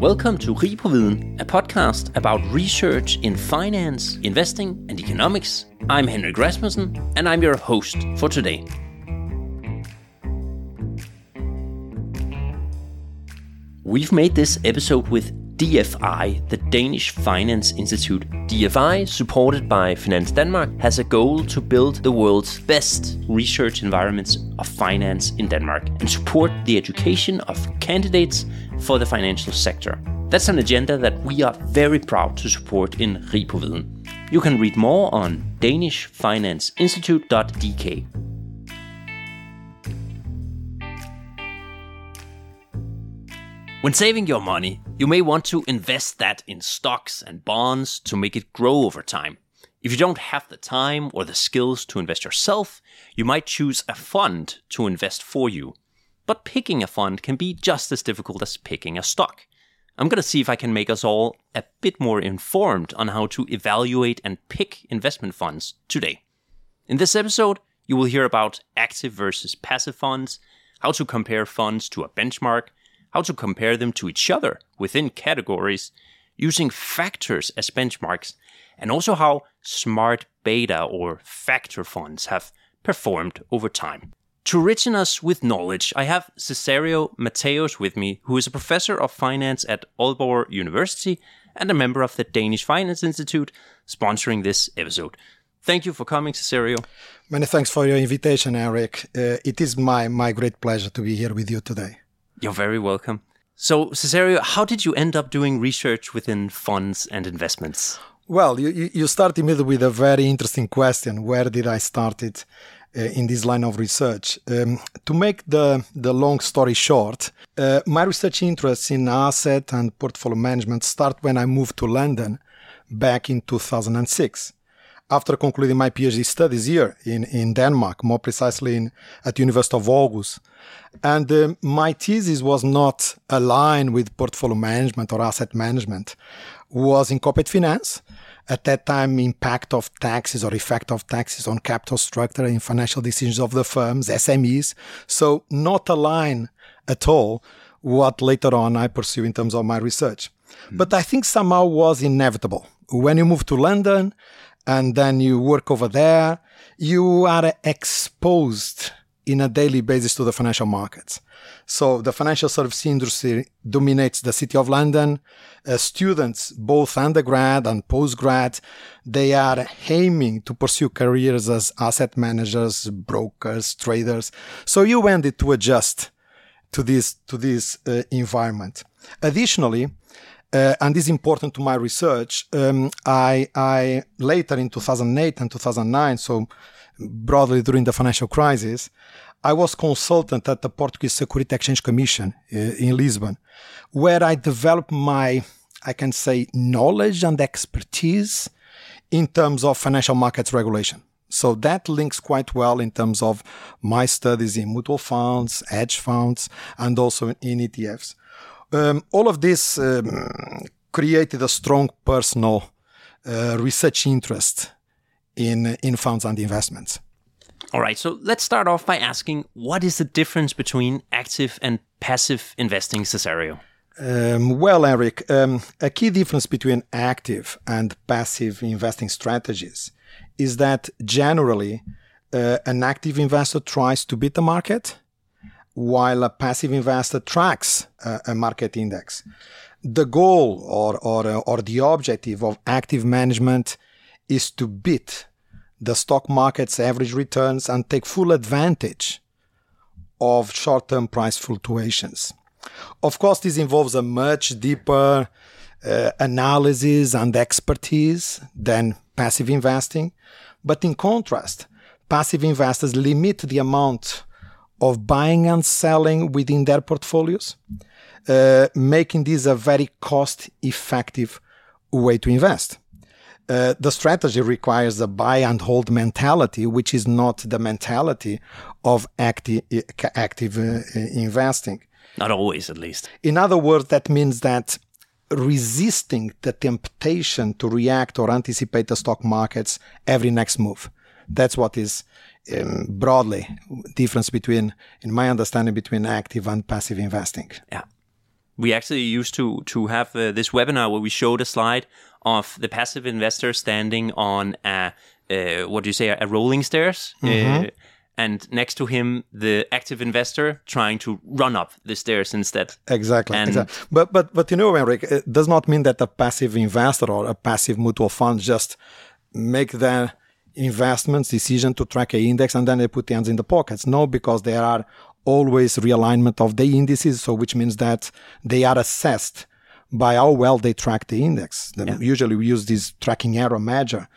Welcome to Rig på Viden, a podcast about research in finance, investing, and economics. I'm Henrik Rasmussen, and I'm your host for today. We've made this episode with DFI, the Danish Finance Institute. DFI, supported by Finance Denmark, has a goal to build the world's best research environments of finance in Denmark and support the education of candidates for the financial sector. That's an agenda that we are very proud to support in Rig på Viden. You can read more on danishfinanceinstitute.dk. When saving your money, you may want to invest that in stocks and bonds to make it grow over time. If you don't have the time or the skills to invest yourself, you might choose a fund to invest for you. But picking a fund can be just as difficult as picking a stock. I'm going to see if I can make us all a bit more informed on how to evaluate and pick investment funds today. In this episode, you will hear about active versus passive funds, how to compare funds to a benchmark, how to compare them to each other within categories, using factors as benchmarks, and also how smart beta or factor funds have performed over time. To richen us with knowledge, I have Cesario Mateus with me, who is a professor of finance at Aalborg University and a member of the Danish Finance Institute, sponsoring this episode. Thank you for coming, Cesario. Many thanks for your invitation, Eric. Uh, it is my, my great pleasure to be here with you today. You're very welcome. So, Cesario, how did you end up doing research within funds and investments? Well, you, you started me with a very interesting question. Where did I start it in this line of research? Um, to make the, the long story short, uh, my research interests in asset and portfolio management start when I moved to London back in 2006 after concluding my PhD studies here in, in Denmark, more precisely in, at the University of Aarhus. And uh, my thesis was not aligned with portfolio management or asset management, was in corporate finance. At that time, impact of taxes or effect of taxes on capital structure and financial decisions of the firms, SMEs. So not aligned at all what later on I pursue in terms of my research. Hmm. But I think somehow was inevitable. When you move to London, and then you work over there, you are exposed in a daily basis to the financial markets. So the financial service industry dominates the city of London. Uh, students, both undergrad and postgrad, they are aiming to pursue careers as asset managers, brokers, traders. So you ended to adjust to this to this uh, environment. Additionally, uh, and is important to my research. Um, I, I later in 2008 and 2009, so broadly during the financial crisis, I was consultant at the Portuguese Security Exchange Commission uh, in Lisbon, where I developed my, I can say, knowledge and expertise in terms of financial markets regulation. So that links quite well in terms of my studies in mutual funds, hedge funds, and also in ETFs. Um, all of this um, created a strong personal uh, research interest in in funds and investments. All right, so let's start off by asking what is the difference between active and passive investing, Cesario? Um, well, Eric, um, a key difference between active and passive investing strategies is that generally uh, an active investor tries to beat the market while a passive investor tracks a, a market index. The goal or, or, or the objective of active management is to beat the stock market's average returns and take full advantage of short term price fluctuations. Of course, this involves a much deeper uh, analysis and expertise than passive investing. But in contrast, passive investors limit the amount of buying and selling within their portfolios, uh, making this a very cost effective way to invest. Uh, the strategy requires a buy and hold mentality, which is not the mentality of active, active uh, investing. Not always, at least. In other words, that means that resisting the temptation to react or anticipate the stock markets every next move. That's what is um, broadly difference between, in my understanding, between active and passive investing. Yeah. We actually used to to have uh, this webinar where we showed a slide of the passive investor standing on a uh, what do you say a rolling stairs. Uh, and next to him, the active investor trying to run up the stairs instead. Exactly. And- exactly. But but but you know, Henrik, it does not mean that a passive investor or a passive mutual fund just make their investments decision to track a index and then they put the hands in the pockets. No, because there are always realignment of the indices, so which means that they are assessed by how well they track the index. Then Usually we use this tracking error measure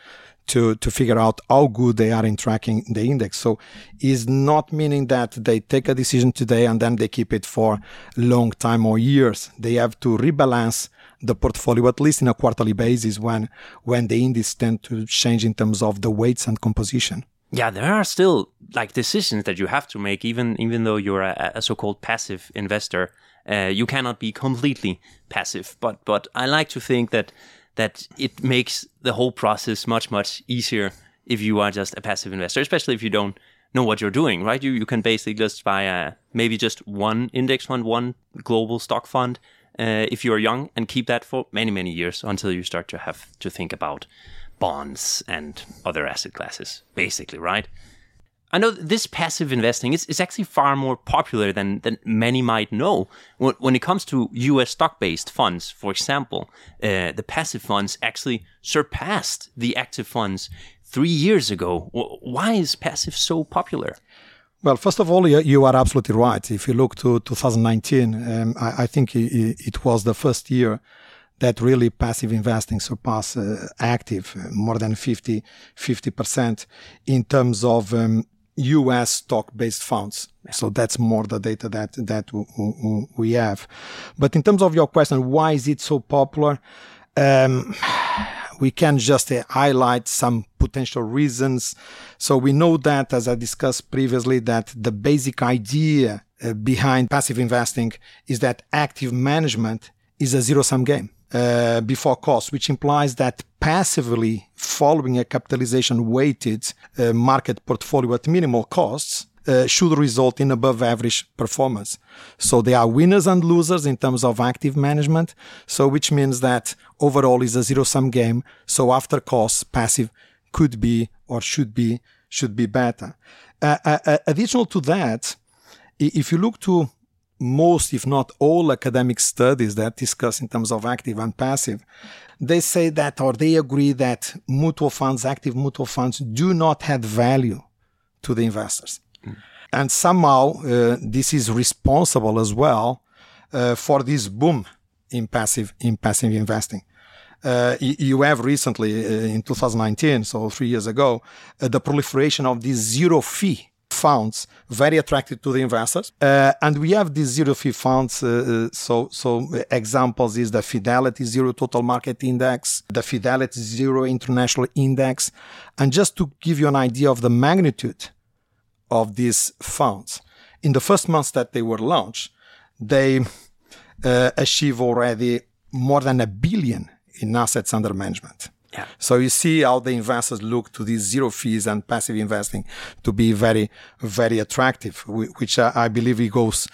to, to figure out how good they are in tracking the index. So is not meaning that they take a decision today and then they keep it for long time or years. They have to rebalance the portfolio at least in a quarterly basis when when the indices tend to change in terms of the weights and composition. Yeah, there are still like decisions that you have to make, even even though you're a, a so-called passive investor. Uh, you cannot be completely passive, but but I like to think that that it makes the whole process much much easier if you are just a passive investor, especially if you don't know what you're doing. Right? You you can basically just buy a, maybe just one index fund, one global stock fund, uh, if you're young, and keep that for many many years until you start to have to think about bonds and other asset classes, basically, right? I know this passive investing is, is actually far more popular than, than many might know. When, when it comes to US stock based funds, for example, uh, the passive funds actually surpassed the active funds three years ago. Why is passive so popular? Well, first of all, you, are absolutely right. If you look to 2019, um, I, I think it, it was the first year that really passive investing surpassed uh, active uh, more than 50 percent in terms of um, U.S. stock-based funds. So that's more the data that that we have. But in terms of your question, why is it so popular? Um, we can just uh, highlight some potential reasons. So we know that, as I discussed previously, that the basic idea uh, behind passive investing is that active management is a zero-sum game uh, before cost, which implies that passively following a capitalization weighted uh, market portfolio at minimal costs uh, should result in above average performance. So there are winners and losers in terms of active management. So which means that overall is a zero sum game. So after costs, passive could be or should be should be better. Uh, uh, additional to that, if you look to most, if not all, academic studies that discuss in terms of active and passive, they say that or they agree that mutual funds, active mutual funds, do not add value to the investors. And somehow uh, this is responsible as well uh, for this boom in passive in passive investing. Uh, you have recently uh, in 2019, so three years ago, uh, the proliferation of these zero fee funds very attractive to the investors uh, and we have these zero fee funds so so examples is the fidelity zero total market index the fidelity zero international index and just to give you an idea of the magnitude of these funds in the first months that they were launched they uh, achieve already more than a billion in assets under management Yeah. so you see how the investors look to these zero fees and passive investing to be very, very attractive, which I, believe it goes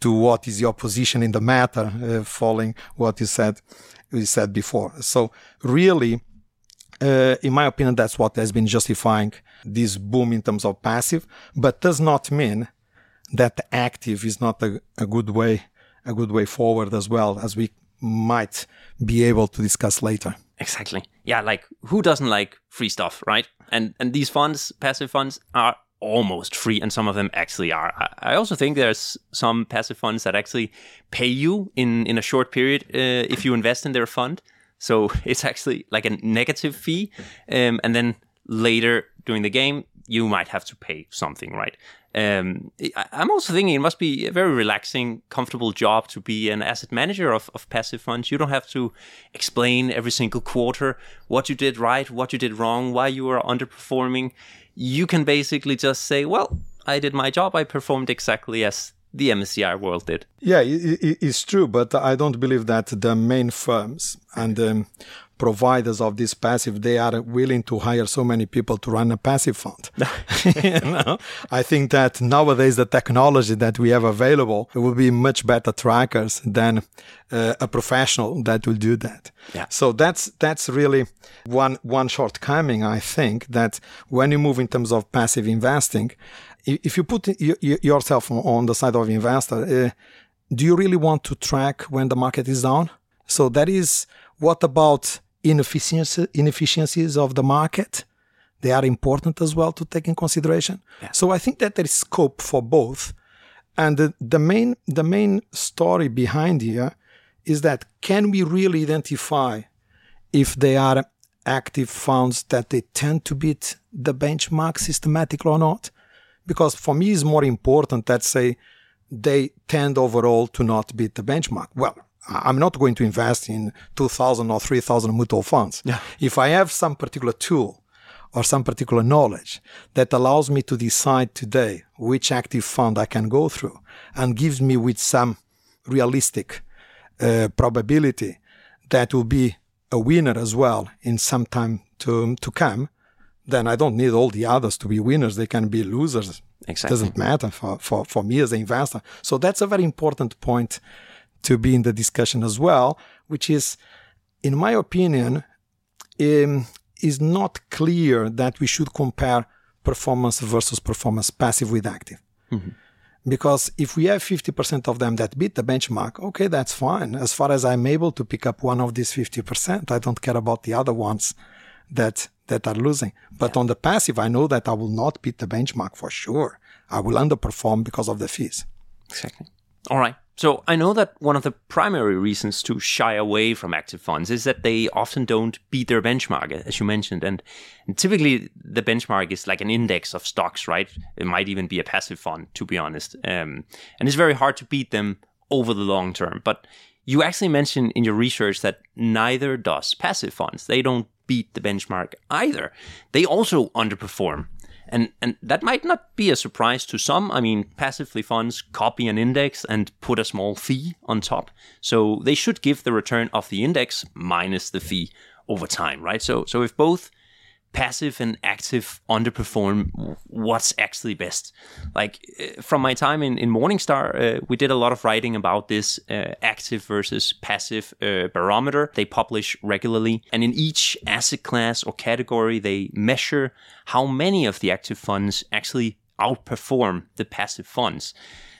to what is your position in the matter, uh, following what you said, you said before. So really, uh, in my opinion, that's what has been justifying this boom in terms of passive, but does not mean that active is not a, a good way, a good way forward as well, as we might be able to discuss later. Exactly. Yeah, like who doesn't like free stuff, right? And and these funds, passive funds, are almost free, and some of them actually are. I, also think there's some passive funds that actually pay you in in a short period uh, if you invest in their fund. So it's actually like a negative fee, um, and then later during the game you might have to pay something, right? Um, I'm also thinking it must be a very relaxing, comfortable job to be an asset manager of, of passive funds. You don't have to explain every single quarter what you did right, what you did wrong, why you were underperforming. You can basically just say, well, I did my job. I performed exactly as the MSCI world did. Yeah, it's true, but I don't believe that the main firms and um, providers of this passive they are willing to hire so many people to run a passive fund you know i think that nowadays the technology that we have available will be much better trackers than uh, a professional that will do that yeah. so that's that's really one one shortcoming i think that when you move in terms of passive investing if you put yourself on the side of investor uh, do you really want to track when the market is down so that is what about inefficiency, inefficiencies of the market. They are important as well to take in consideration. Yeah. So I think that there is scope for both. And the, the main the main story behind here is that can we really identify if they are active funds that they tend to beat the benchmark systematically or not? Because for me, it's more important that say they tend overall to not beat the benchmark. Well, I'm not going to invest in 2,000 or 3,000 mutual funds. Yeah. If I have some particular tool or some particular knowledge that allows me to decide today which active fund I can go through and gives me with some realistic uh, probability that will be a winner as well in some time to, to come, then I don't need all the others to be winners. They can be losers. Exactly. It doesn't matter for, for, for me as an investor. So that's a very important point to be in the discussion as well, which is, in my opinion, um, is not clear that we should compare performance versus performance passive with active. Mm-hmm. Because if we have 50% of them that beat the benchmark, okay, that's fine. As far as I'm able to pick up one of these 50%, I don't care about the other ones that, that are losing. But yeah. on the passive, I know that I will not beat the benchmark for sure. I will underperform because of the fees. Exactly. All right. So I know that one of the primary reasons to shy away from active funds is that they often don't beat their benchmark, as you mentioned. And, and, typically the benchmark is like an index of stocks, right? It might even be a passive fund, to be honest. Um, and it's very hard to beat them over the long term. But you actually mentioned in your research that neither does passive funds. They don't beat the benchmark either. They also underperform. And, and that might not be a surprise to some. I mean, passively funds copy an index and put a small fee on top. So they should give the return of the index minus the fee over time, right? So, so if both passive and active underperform what's actually best. Like uh, from my time in, in morningstar uh, we did a lot of writing about this uh, active versus passive uh, barometer. They publish regularly and in each asset class or category they measure how many of the active funds actually outperform the passive funds.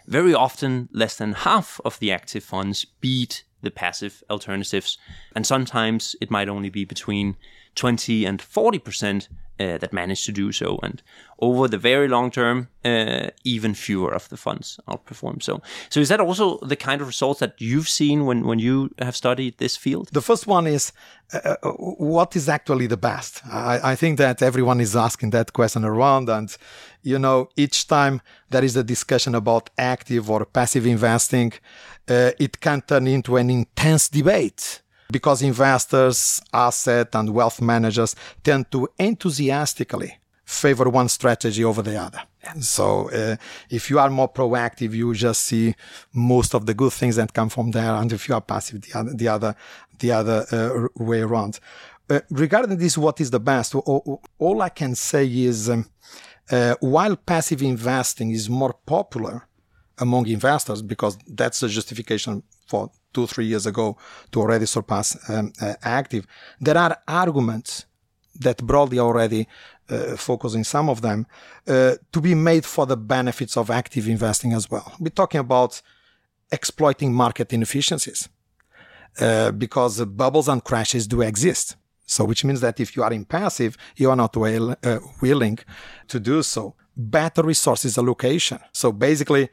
Very often less than half of the active funds beat the passive alternatives and sometimes it might only be between 20 and 40 percent uh, that manage to do so. And over the very long term, uh, even fewer of the funds outperform. So, so is that also the kind of results that you've seen when, when you have studied this field? The first one is uh, uh what is actually the best? I, I, think that everyone is asking that question around. And, you know, each time there is a discussion about active or passive investing, uh, it can turn into an intense debate because investors, asset and wealth managers tend to enthusiastically favor one strategy over the other. So uh, if you are more proactive, you just see most of the good things that come from there, and if you are passive, the other, the other, the other uh, way around. Uh, regarding this, what is the best? All, all I can say is, um, uh, while passive investing is more popular among investors, because that's the justification for two, three years ago to already surpass um, uh, active. There are arguments that broadly already uh, focusing some of them uh, to be made for the benefits of active investing as well. We're talking about exploiting market inefficiencies uh, because bubbles and crashes do exist. So, which means that if you are in passive, you are not well, uh, willing to do so. Better resources allocation. So basically,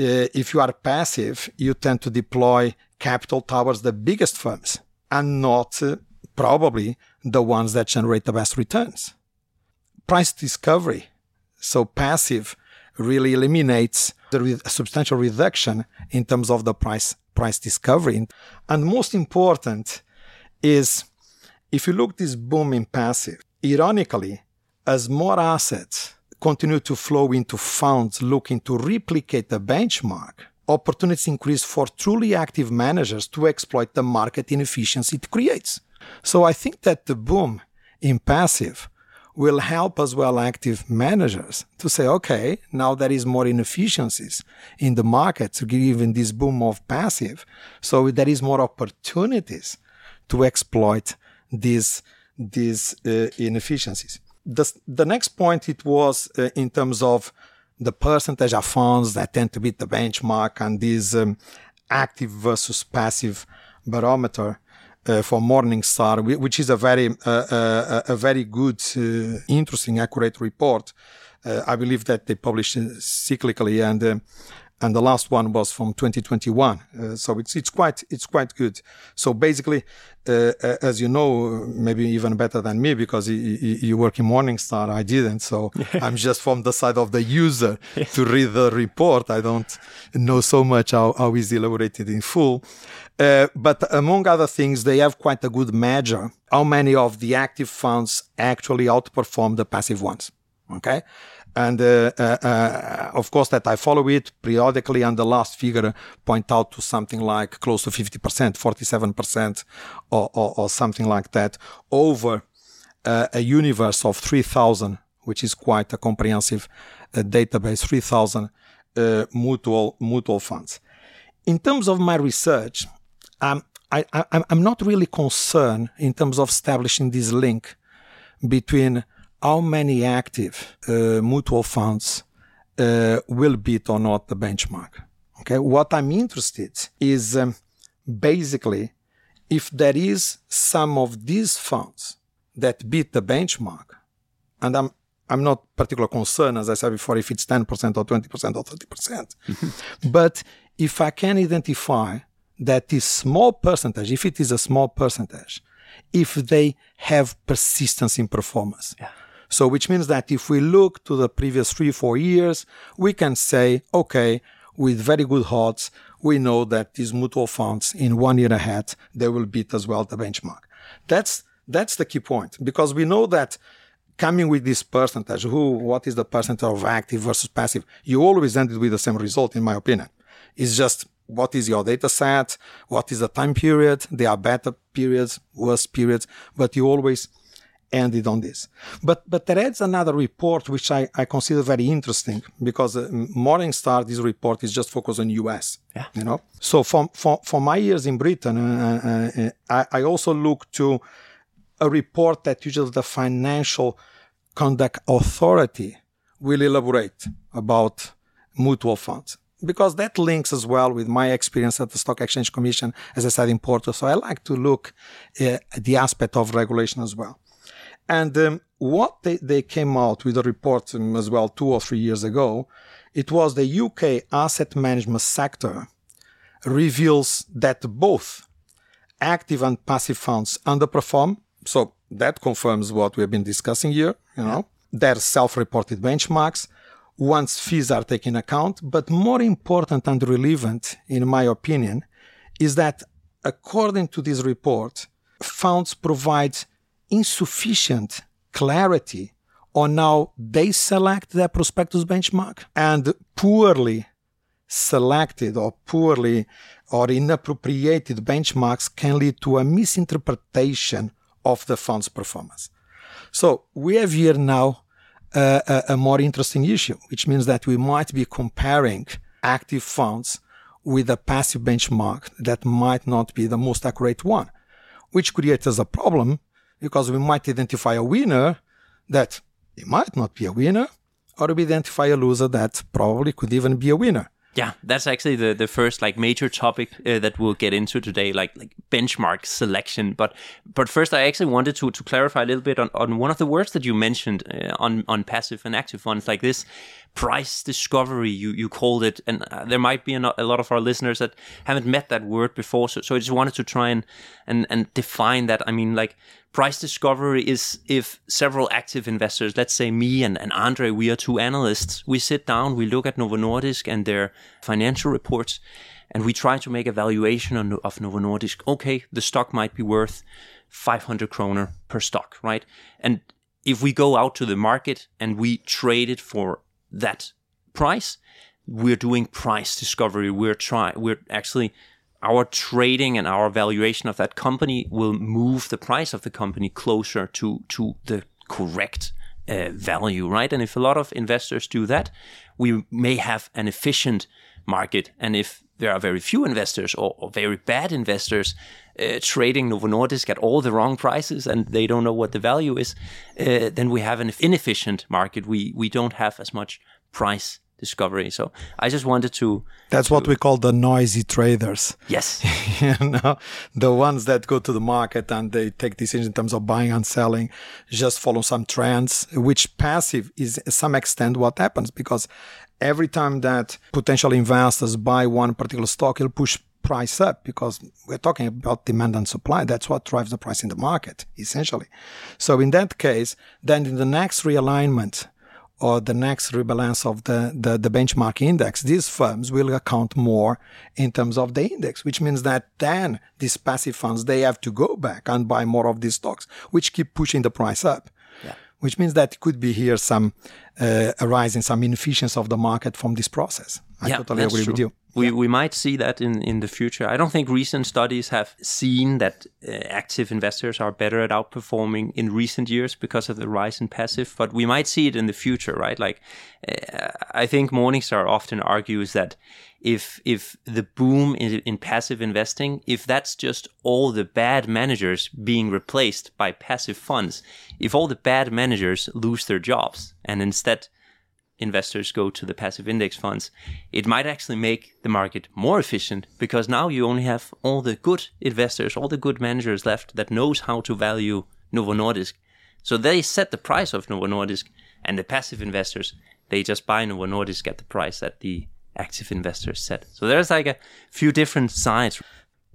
if you are passive, you tend to deploy capital towards the biggest firms and not uh, probably the ones that generate the best returns. Price discovery, so passive, really eliminates the re- substantial reduction in terms of the price price discovery. And most important is if you look this boom in passive, ironically, as more assets continue to flow into funds looking to replicate the benchmark, opportunities increase for truly active managers to exploit the market inefficiency it creates. So I think that the boom in passive will help as well active managers to say, okay, now there is more inefficiencies in the market given this boom of passive. So there is more opportunities to exploit these, these uh, inefficiencies. The, the next point it was uh, in terms of the percentage of funds that tend to beat the benchmark and this um, active versus passive barometer uh, for Morningstar, which is a very uh, uh, a very good, uh, interesting, accurate report. Uh, I believe that they publish cyclically, and and the last one was from 2021. Uh, so it's it's quite it's quite good. So basically, uh, as you know, maybe even better than me because you, you work in Morningstar. I didn't, so I'm just from the side of the user to read the report. I don't know so much how, how is elaborated in full. Uh, but among other things, they have quite a good measure how many of the active funds actually outperform the passive ones. Okay. And uh, uh, uh, of course, that I follow it periodically, and the last figure point out to something like close to 50%, 47%, or, something like that, over uh, a universe of 3,000, which is quite a comprehensive uh, database, 3,000 uh, mutual mutual funds. In terms of my research, um, I, I, I'm not really concerned in terms of establishing this link between how many active uh, mutual funds uh, will beat or not the benchmark. Okay, what I'm interested is um, basically if there is some of these funds that beat the benchmark, and I'm I'm not particularly concerned, as I said before, if it's 10% or 20% or 30%. but if I can identify that this small percentage, if it is a small percentage, if they have persistence in performance. Yeah. So, which means that if we look to the previous three, four years, we can say, okay, with very good odds, we know that these mutual funds in one year ahead, they will beat as well the benchmark. That's, that's the key point because we know that coming with this percentage, who, what is the percentage of active versus passive? You always ended with the same result, in my opinion. It's just what is your data set? What is the time period? There are better periods, worse periods, but you always ended on this. But but there is another report which I, I consider very interesting because uh, Morningstar this report is just focused on US. Yeah. You know. So for for, for my years in Britain, uh, uh, uh, I, I also look to a report that usually the Financial Conduct Authority will elaborate about mutual funds because that links as well with my experience at the Stock Exchange Commission, as I said in Porto. So I like to look uh, at the aspect of regulation as well. And um, what they, they came out with a report um, as well two or three years ago, it was the UK asset management sector reveals that both active and passive funds underperform. So that confirms what we have been discussing here, you know, their self-reported benchmarks once fees are taken account. But more important and relevant, in my opinion, is that according to this report, funds provide insufficient clarity on how they select their prospectus benchmark and poorly selected or poorly or inappropriated benchmarks can lead to a misinterpretation of the fund's performance. So we have here now a, a more interesting issue, which means that we might be comparing active funds with a passive benchmark that might not be the most accurate one, which creates a problem because we might identify a winner that it might not be a winner, or we identify a loser that probably could even be a winner. Yeah, that's actually the, the first like major topic uh, that we'll get into today, like like benchmark selection. But but first, I actually wanted to to clarify a little bit on, on one of the words that you mentioned uh, on on passive and active funds like this price discovery you you called it. And uh, there might be a, a, lot of our listeners that haven't met that word before. So, so i just wanted to try and and and define that. I mean like price discovery is if several active investors let's say me and, and andre we are two analysts we sit down we look at novo nordisk and their financial reports and we try to make a valuation on, of novo nordisk. Okay the stock might be worth 500 kroner per stock right? And if we go out to the market and we trade it for that price, we're doing price discovery. We're trying, we're actually, our trading and our valuation of that company will move the price of the company closer to, to the correct uh, value, right? And if a lot of investors do that, we may have an efficient market. And if there are very few investors or, or very bad investors uh, trading Novo Nordisk at all the wrong prices and they don't know what the value is, uh, then we have an inefficient market. We we don't have as much price discovery. So I just wanted to. That's to, what we call the noisy traders. Yes. you know, the ones that go to the market and they take decisions in terms of buying and selling, just follow some trends, which passive is some extent what happens because every time that potential investors buy one particular stock, it'll push price up because we're talking about demand and supply. That's what drives the price in the market, essentially. So in that case, then in the next realignment or the next rebalance of the, the, the benchmark index, these firms will account more in terms of the index, which means that then these passive funds, they have to go back and buy more of these stocks, which keep pushing the price up. Yeah. Which means that could be here some uh, arising some inefficiency of the market from this process. I yeah, totally agree true. with you. We, yeah. we might see that in, in the future. I don't think recent studies have seen that uh, active investors are better at outperforming in recent years because of the rise in passive, but we might see it in the future, right? Like, uh, I think Morningstar often argues that if if the boom in, in passive investing, if that's just all the bad managers being replaced by passive funds, if all the bad managers lose their jobs and instead investors go to the passive index funds, it might actually make the market more efficient because now you only have all the good investors, all the good managers left that knows how to value Novo Nordisk. So they set the price of Novo Nordisk and the passive investors, they just buy Novo Nordisk at the price that the active investors set. So there's like a few different sides.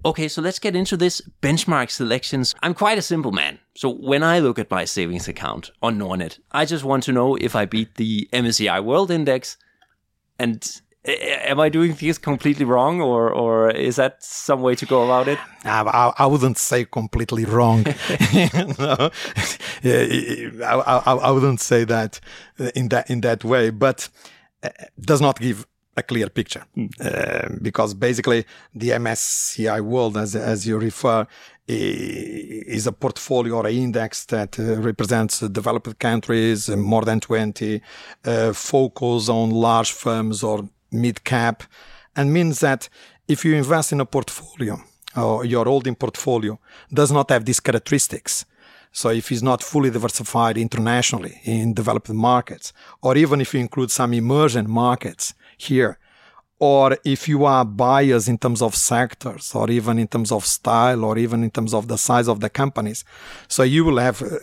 Okay, so let's get into this benchmark selections. I'm quite a simple man. So when I look at my savings account on Nordnet, I just want to know if I beat the MSCI World Index. And am I doing things completely wrong, or or is that some way to go about it? I, I wouldn't say completely wrong. I, I, I wouldn't say that in that in that way, but uh, does not give a clear picture. Uh, because basically the MSCI world, as, as you refer, is a portfolio or an index that uh, represents developed countries, more than 20, uh, focus on large firms or mid cap, and means that if you invest in a portfolio or your holding portfolio does not have these characteristics, so if it's not fully diversified internationally in developed markets, or even if you include some emerging markets, here or if you are biased in terms of sectors or even in terms of style or even in terms of the size of the companies so you will have uh,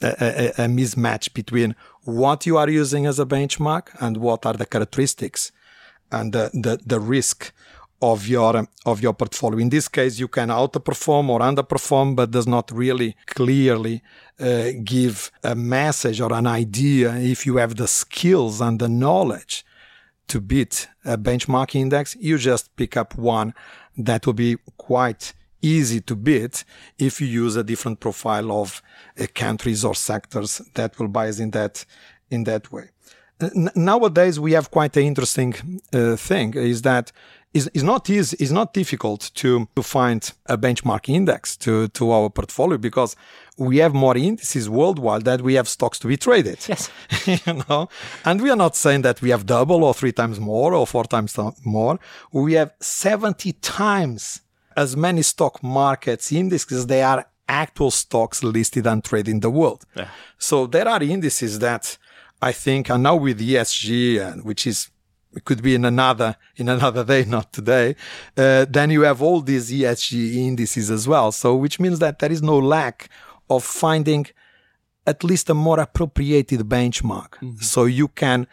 a, a, a, mismatch between what you are using as a benchmark and what are the characteristics and the, the, the risk of your of your portfolio. In this case, you can outperform or underperform, but does not really clearly uh, give a message or an idea if you have the skills and the knowledge to beat a benchmark index, you just pick up one that will be quite easy to beat if you use a different profile of uh, countries or sectors that will bias in that in that way. N- nowadays, we have quite an interesting uh, thing is that is, not easy, is not difficult to, to find a benchmark index to, to our portfolio because we have more indices worldwide that we have stocks to be traded. Yes. you know, and we are not saying that we have double or three times more or four times more. We have 70 times as many stock markets indices. They are actual stocks listed and traded in the world. Yeah. So there are indices that I think are now with ESG, which is it could be in another in another day, not today. Uh, then you have all these ESG indices as well. So which means that there is no lack of finding at least a more appropriated benchmark. Mm-hmm. So you can,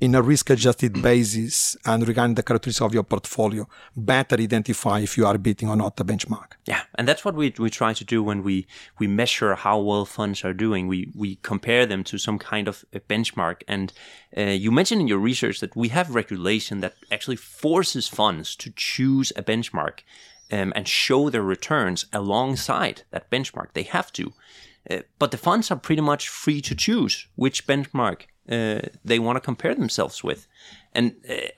in a risk adjusted basis and regarding the characteristics of your portfolio, better identify if you are beating or not the benchmark. Yeah, and that's what we, we try to do when we, we measure how well funds are doing. We, we compare them to some kind of a benchmark. And uh, you mentioned in your research that we have regulation that actually forces funds to choose a benchmark um, and show their returns alongside that benchmark. They have to. Uh, but the funds are pretty much free to choose which benchmark uh, they want to compare themselves with. And uh,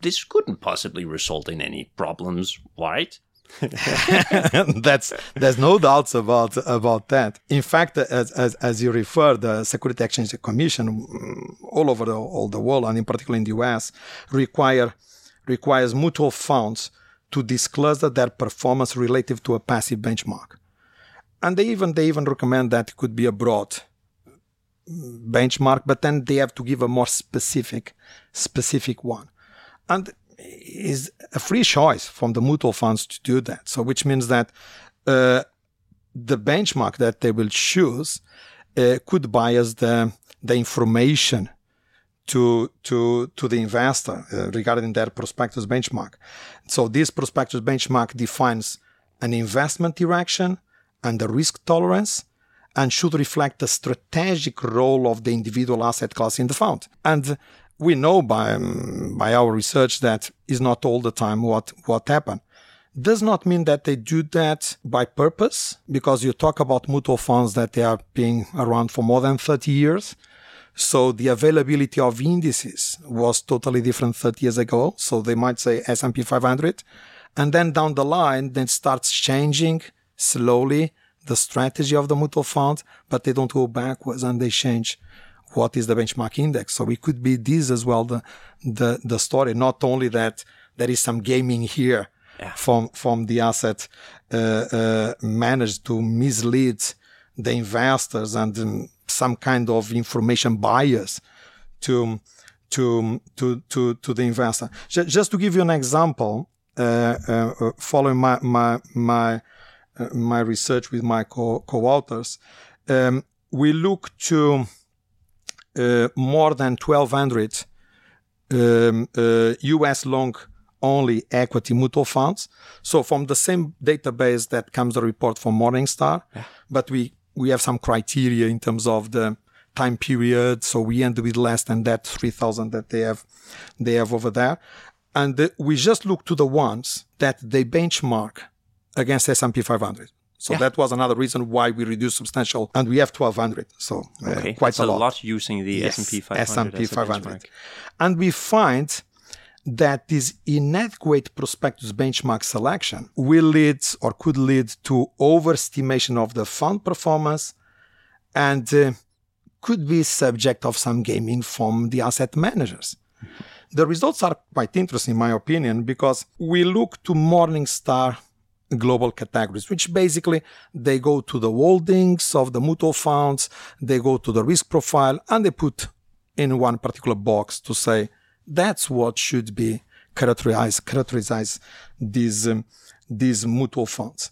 this couldn't possibly result in any problems, right? that's there's no doubts about about that. In fact, as as, as you refer, the Security Exchange Commission mm, all over the, all the world, and in particular in the US, require requires mutual funds to disclose their performance relative to a passive benchmark, and they even they even recommend that it could be a broad benchmark, but then they have to give a more specific, specific one. And is a free choice from the mutual funds to do that. So, which means that uh, the benchmark that they will choose uh, could bias the the information to to to the investor uh, regarding their prospectus benchmark. So, this prospectus benchmark defines an investment direction and the risk tolerance and should reflect the strategic role of the individual asset class in the fund. And we know by, um, by our research that is not all the time what, what happened. Does not mean that they do that by purpose, because you talk about mutual funds that they are being around for more than 30 years. So the availability of indices was totally different 30 years ago. So they might say S&P 500. And then down the line, then starts changing slowly the strategy of the mutual fund, but they don't go backwards and they change what is the benchmark index. So it could be this as well, the, the, the story, not only that there is some gaming here yeah. from, from the asset, uh, uh, managed to mislead the investors and um, some kind of information bias to, to, to, to, to the investor. Just to give you an example, uh, uh following my, my, my, uh, my research with my co- co-authors, um, we look to uh, more than 1,200 um, uh, U.S. long only equity mutual funds. So from the same database that comes the report from Morningstar, yeah. but we we have some criteria in terms of the time period. So we end with less than that 3,000 that they have they have over there, and uh, we just look to the ones that they benchmark against S&P 500. So yeah. that was another reason why we reduced substantial, and we have 1200. So uh, okay. quite That's a lot. lot. using the yes, S&P 500. S&P 500. And we find that this inadequate prospectus benchmark selection will lead or could lead to overestimation of the fund performance and uh, could be subject of some gaming from the asset managers. The results are quite interesting, in my opinion, because we look to Morningstar global categories, which basically they go to the holdings of the mutual funds, they go to the risk profile, and they put in one particular box to say that's what should be characterized, characterize these, um, these mutual funds.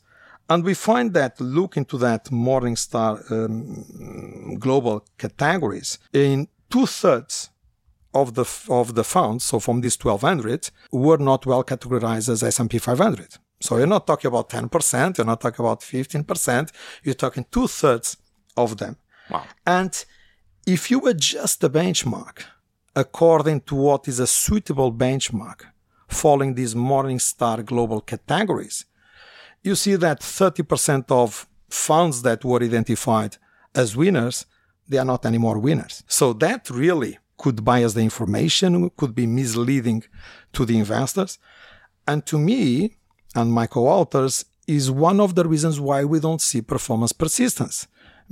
And we find that look into that Morningstar um, global categories in two thirds of the of the funds, so from these 1200, were not well categorized as S&P 500. So you're not talking about 10%, you're not talking about 15%, you're talking two thirds of them. Wow. And if you adjust the benchmark according to what is a suitable benchmark following these Morningstar global categories, you see that 30% of funds that were identified as winners, they are not anymore winners. So that really could bias the information, could be misleading to the investors. And to me, and my co-authors is one of the reasons why we don't see performance persistence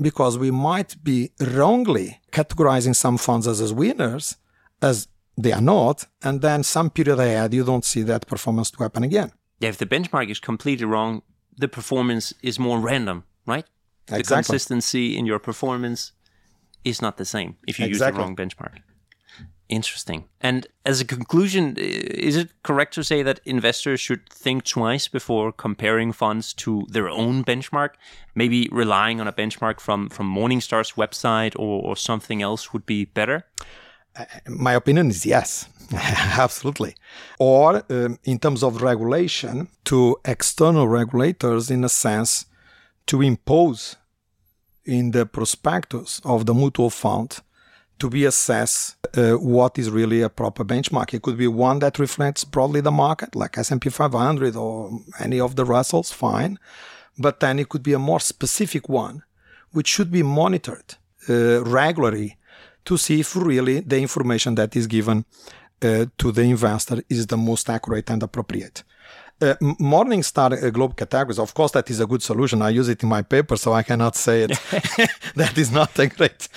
because we might be wrongly categorizing some funds as, as winners as they are not and then some period ahead you don't see that performance to happen again yeah if the benchmark is completely wrong the performance is more random right exactly. the consistency in your performance is not the same if you exactly. use the wrong benchmark Interesting. And as a conclusion, is it correct to say that investors should think twice before comparing funds to their own benchmark? Maybe relying on a benchmark from, from Morningstar's website or, or something else would be better? My opinion is yes, absolutely. Or um, in terms of regulation, to external regulators, in a sense, to impose in the prospectus of the mutual fund to be assess uh, what is really a proper benchmark. It could be one that reflects broadly the market, like S&P 500 or any of the Russells, fine. But then it could be a more specific one, which should be monitored uh, regularly to see if really the information that is given uh, to the investor is the most accurate and appropriate. Uh, Morningstar uh, Globe categories, of course, that is a good solution. I use it in my paper, so I cannot say it. that is not a great,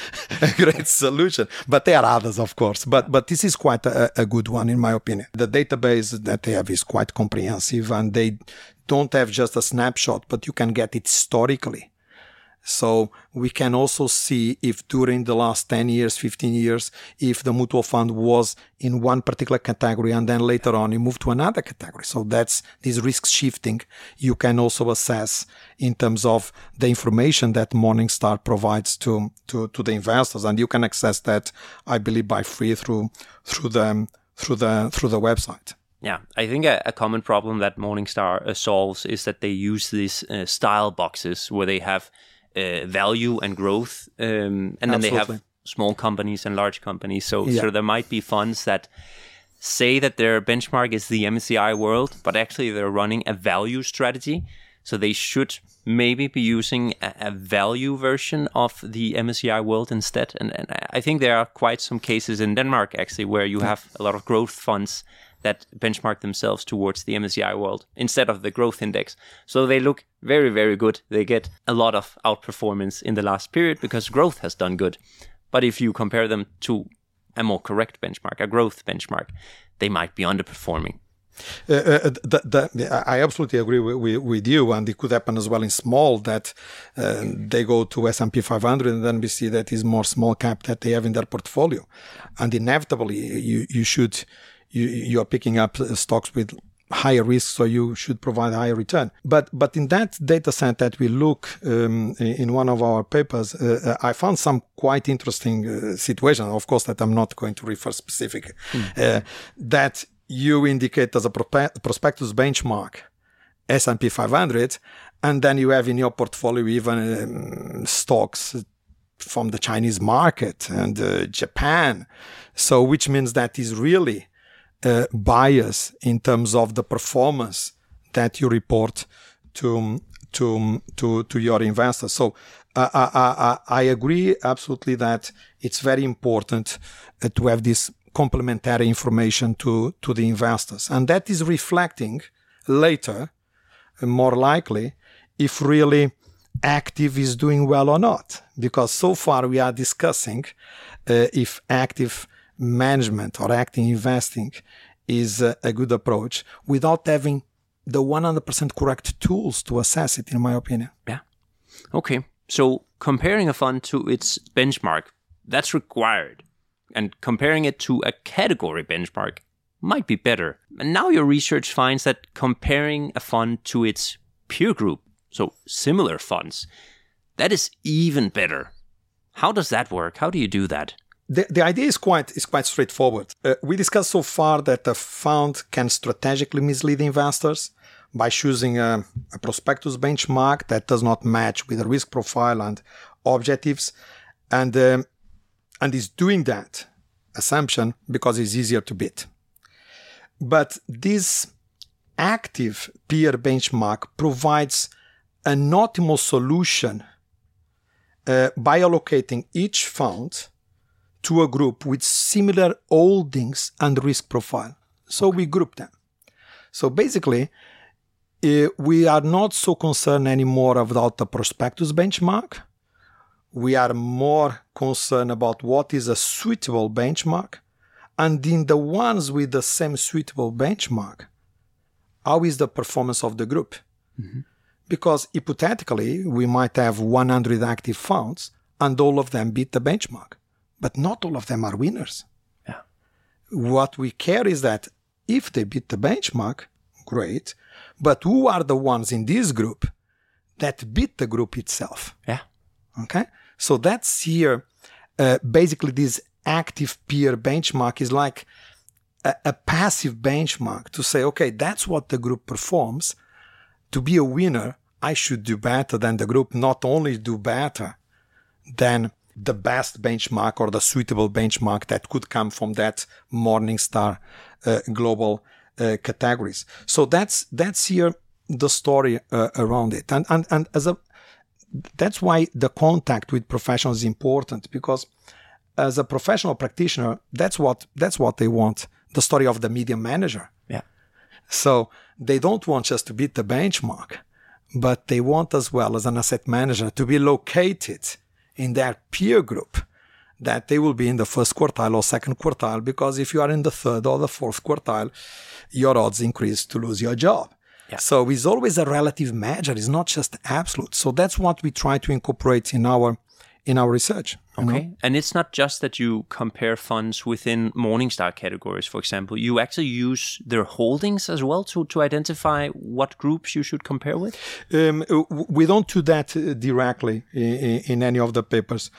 a great solution. But there are others, of course. But but this is quite a, a good one, in my opinion. The database that they have is quite comprehensive, and they don't have just a snapshot, but you can get it historically. So we can also see if during the last 10 years, 15 years, if the mutual fund was in one particular category and then later on you move to another category. So that's this risk shifting you can also assess in terms of the information that Morningstar provides to, to, to the investors. And you can access that, I believe, by free through, through the, through the, through the website. Yeah, I think a, a, common problem that Morningstar uh, solves is that they use these uh, style boxes where they have uh, value and growth, um, and then they have small companies and large companies. So, yeah. so there might be funds that say that their benchmark is the MSCI World, but actually they're running a value strategy. So they should maybe be using a, a value version of the MSCI World instead. And, and, I think there are quite some cases in Denmark actually where you have a lot of growth funds that benchmark themselves towards the MSCI World instead of the growth index. So they look very, very good. They get a lot of outperformance in the last period because growth has done good. But if you compare them to a more correct benchmark, a growth benchmark, they might be underperforming. Uh, uh, I absolutely agree with, with, with, you, and it could happen as well in small that uh, they go to S&P 500, and then we see that is more small cap that they have in their portfolio, and inevitably you you should you, you are picking up stocks with higher risk, so you should provide a higher return. But but in that data set that we look um, in one of our papers, uh, I found some quite interesting uh, situations. Of course, that I'm not going to refer specific. Mm. Uh, that you indicate as a prospectus benchmark S&P 500, and then you have in your portfolio even um, stocks from the Chinese market and uh, Japan. So, which means that is really uh, bias in terms of the performance that you report to to to to your investors. So uh, I, I, I agree absolutely that it's very important uh, to have this complementary information to to the investors, and that is reflecting later, uh, more likely, if really active is doing well or not. Because so far we are discussing uh, if active management or active investing is a, a good approach without having the 100% correct tools to assess it, in my opinion. Yeah. Okay. So comparing a fund to its benchmark, that's required. And comparing it to a category benchmark might be better. And now your research finds that comparing a fund to its peer group, so similar funds, that is even better. How does that work? How do you do that? The, the idea is quite is quite straightforward. Uh, we discussed so far that a fund can strategically mislead investors by choosing a, a, prospectus benchmark that does not match with the risk profile and objectives, and um, and is doing that assumption because it's easier to beat. But this active peer benchmark provides an optimal solution uh, by allocating each fund to a group with similar holdings and risk profile. So okay. we group them. So basically, uh, we are not so concerned anymore about the prospectus benchmark. We are more concerned about what is a suitable benchmark. And in the ones with the same suitable benchmark, how is the performance of the group? Mm-hmm. Because hypothetically, we might have 100 active funds and all of them beat the benchmark but not all of them are winners. Yeah. What we care is that if they beat the benchmark, great. But who are the ones in this group that beat the group itself? Yeah. Okay. So that's here. Uh, basically, this active peer benchmark is like a, a passive benchmark to say, okay, that's what the group performs. To be a winner, I should do better than the group, not only do better than the best benchmark or the suitable benchmark that could come from that Morningstar uh, global uh, categories. So that's that's here the story uh, around it. And and and as a that's why the contact with professionals is important because as a professional practitioner, that's what that's what they want. The story of the medium manager. Yeah. So they don't want just to beat the benchmark, but they want as well as an asset manager to be located in their peer group that they will be in the first quartile or second quartile because if you are in the third or the fourth quartile, your odds increase to lose your job. Yeah. So it's always a relative measure. It's not just absolute. So that's what we try to incorporate in our in our research. you know? Okay. And it's not just that you compare funds within Morningstar categories, for example. You actually use their holdings as well to, to identify what groups you should compare with? Um, we don't do that uh, directly in, in any of the papers.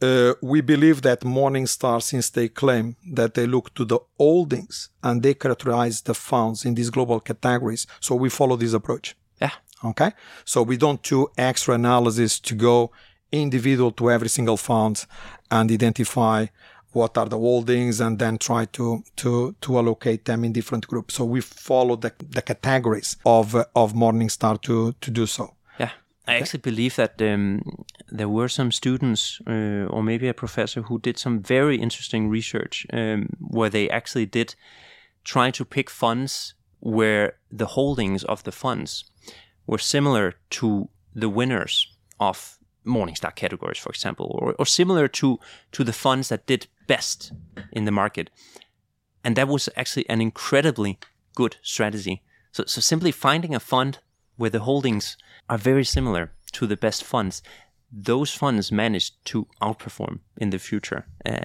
Uh, we believe that Morningstar, since they claim that they look to the holdings and they characterize the funds in these global categories, so we follow this approach. Yeah. Okay, so we don't do extra analysis to go individual to every single fund and identify what are the holdings and then try to to to allocate them in different groups. So we follow the, the categories of of Morningstar to to do so. Yeah. I actually believe that um, there were some students uh, or maybe a professor who did some very interesting research um, where they actually did try to pick funds where the holdings of the funds were similar to the winners of Morningstar categories, for example, or, or similar to, to the funds that did best in the market. And that was actually an incredibly good strategy. So, so simply finding a fund where the holdings are very similar to the best funds, those funds managed to outperform in the future. Uh,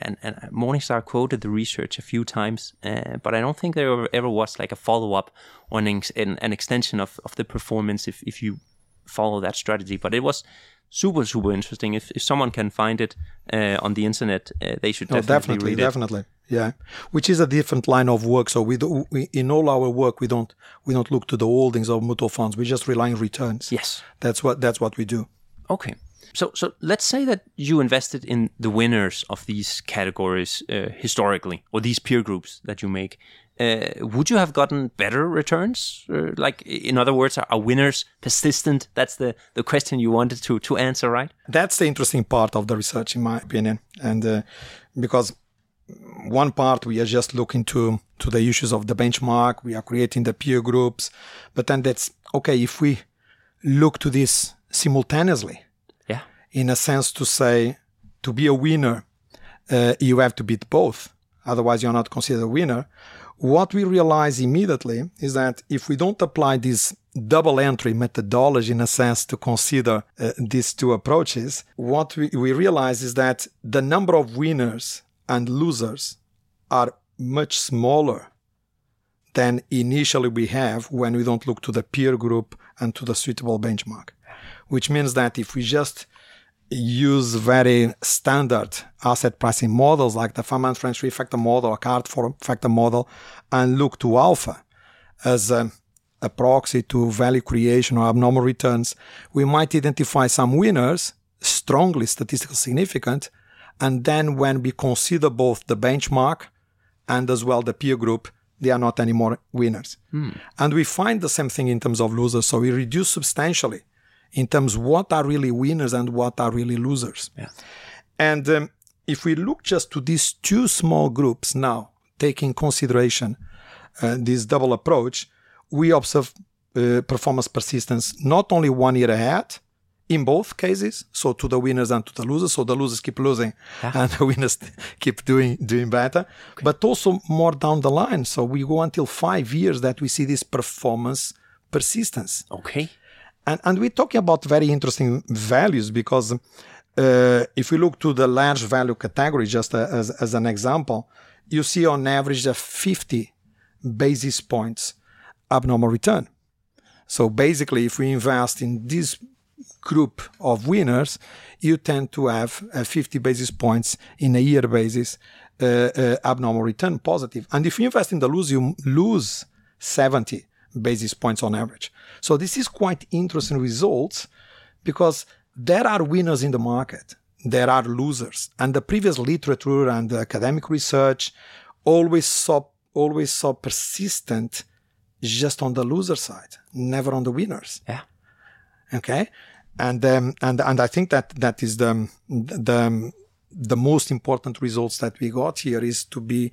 and, and Morningstar quoted the research a few times, uh, but I don't think there ever, was like a follow up or an, an extension of, of the performance if, if you follow that strategy. But it was super, super interesting. If, if someone can find it uh, on the internet, uh, they should No, definitely, definitely, read it. definitely, yeah. Which is a different line of work. So we, do, we in all our work we don't we don't look to the holdings of mutual funds. We just rely on returns. Yes. That's what that's what we do. Okay. So, so let's say that you invested in the winners of these categories uh, historically, or these peer groups that you make. Uh, would you have gotten better returns? Uh, like, in other words, are, are winners persistent? That's the, the question you wanted to, to answer, right? That's the interesting part of the research, in my opinion, and uh, because one part we are just looking to to the issues of the benchmark, we are creating the peer groups, but then that's okay if we look to this simultaneously. Yeah. in a sense to say to be a winner uh, you have to beat both otherwise you're not considered a winner what we realize immediately is that if we don't apply this double entry methodology in a sense to consider uh, these two approaches what we, we realize is that the number of winners and losers are much smaller than initially we have when we don't look to the peer group and to the suitable benchmark which means that if we just use very standard asset pricing models like the Fama French three factor model or Carhart four factor model and look to alpha as a, a proxy to value creation or abnormal returns, we might identify some winners, strongly statistically significant, and then when we consider both the benchmark and as well the peer group, they are not anymore winners. Hmm. And we find the same thing in terms of losers. So we reduce substantially in terms what are really winners and what are really losers. Yeah. And um, if we look just to these two small groups now, taking consideration uh, this double approach, we observe uh, performance persistence not only one year ahead in both cases, so to the winners and to the losers. So the losers keep losing and the winners keep doing doing better, but also more down the line. So we go until five years that we see this performance persistence. Okay. And, and we're talking about very interesting values because uh, if we look to the large value category, just as, as an example, you see on average a 50 basis points abnormal return. So basically, if we invest in this group of winners, you tend to have a 50 basis points in a year basis uh, uh, abnormal return positive. And if you invest in the lose, you lose 70 basis points on average. So this is quite interesting results because there are winners in the market, there are losers, and the previous literature and the academic research always saw always saw persistent just on the loser side, never on the winners. Yeah. Okay. and um, and and I think that that is the the the most important results that we got here is to be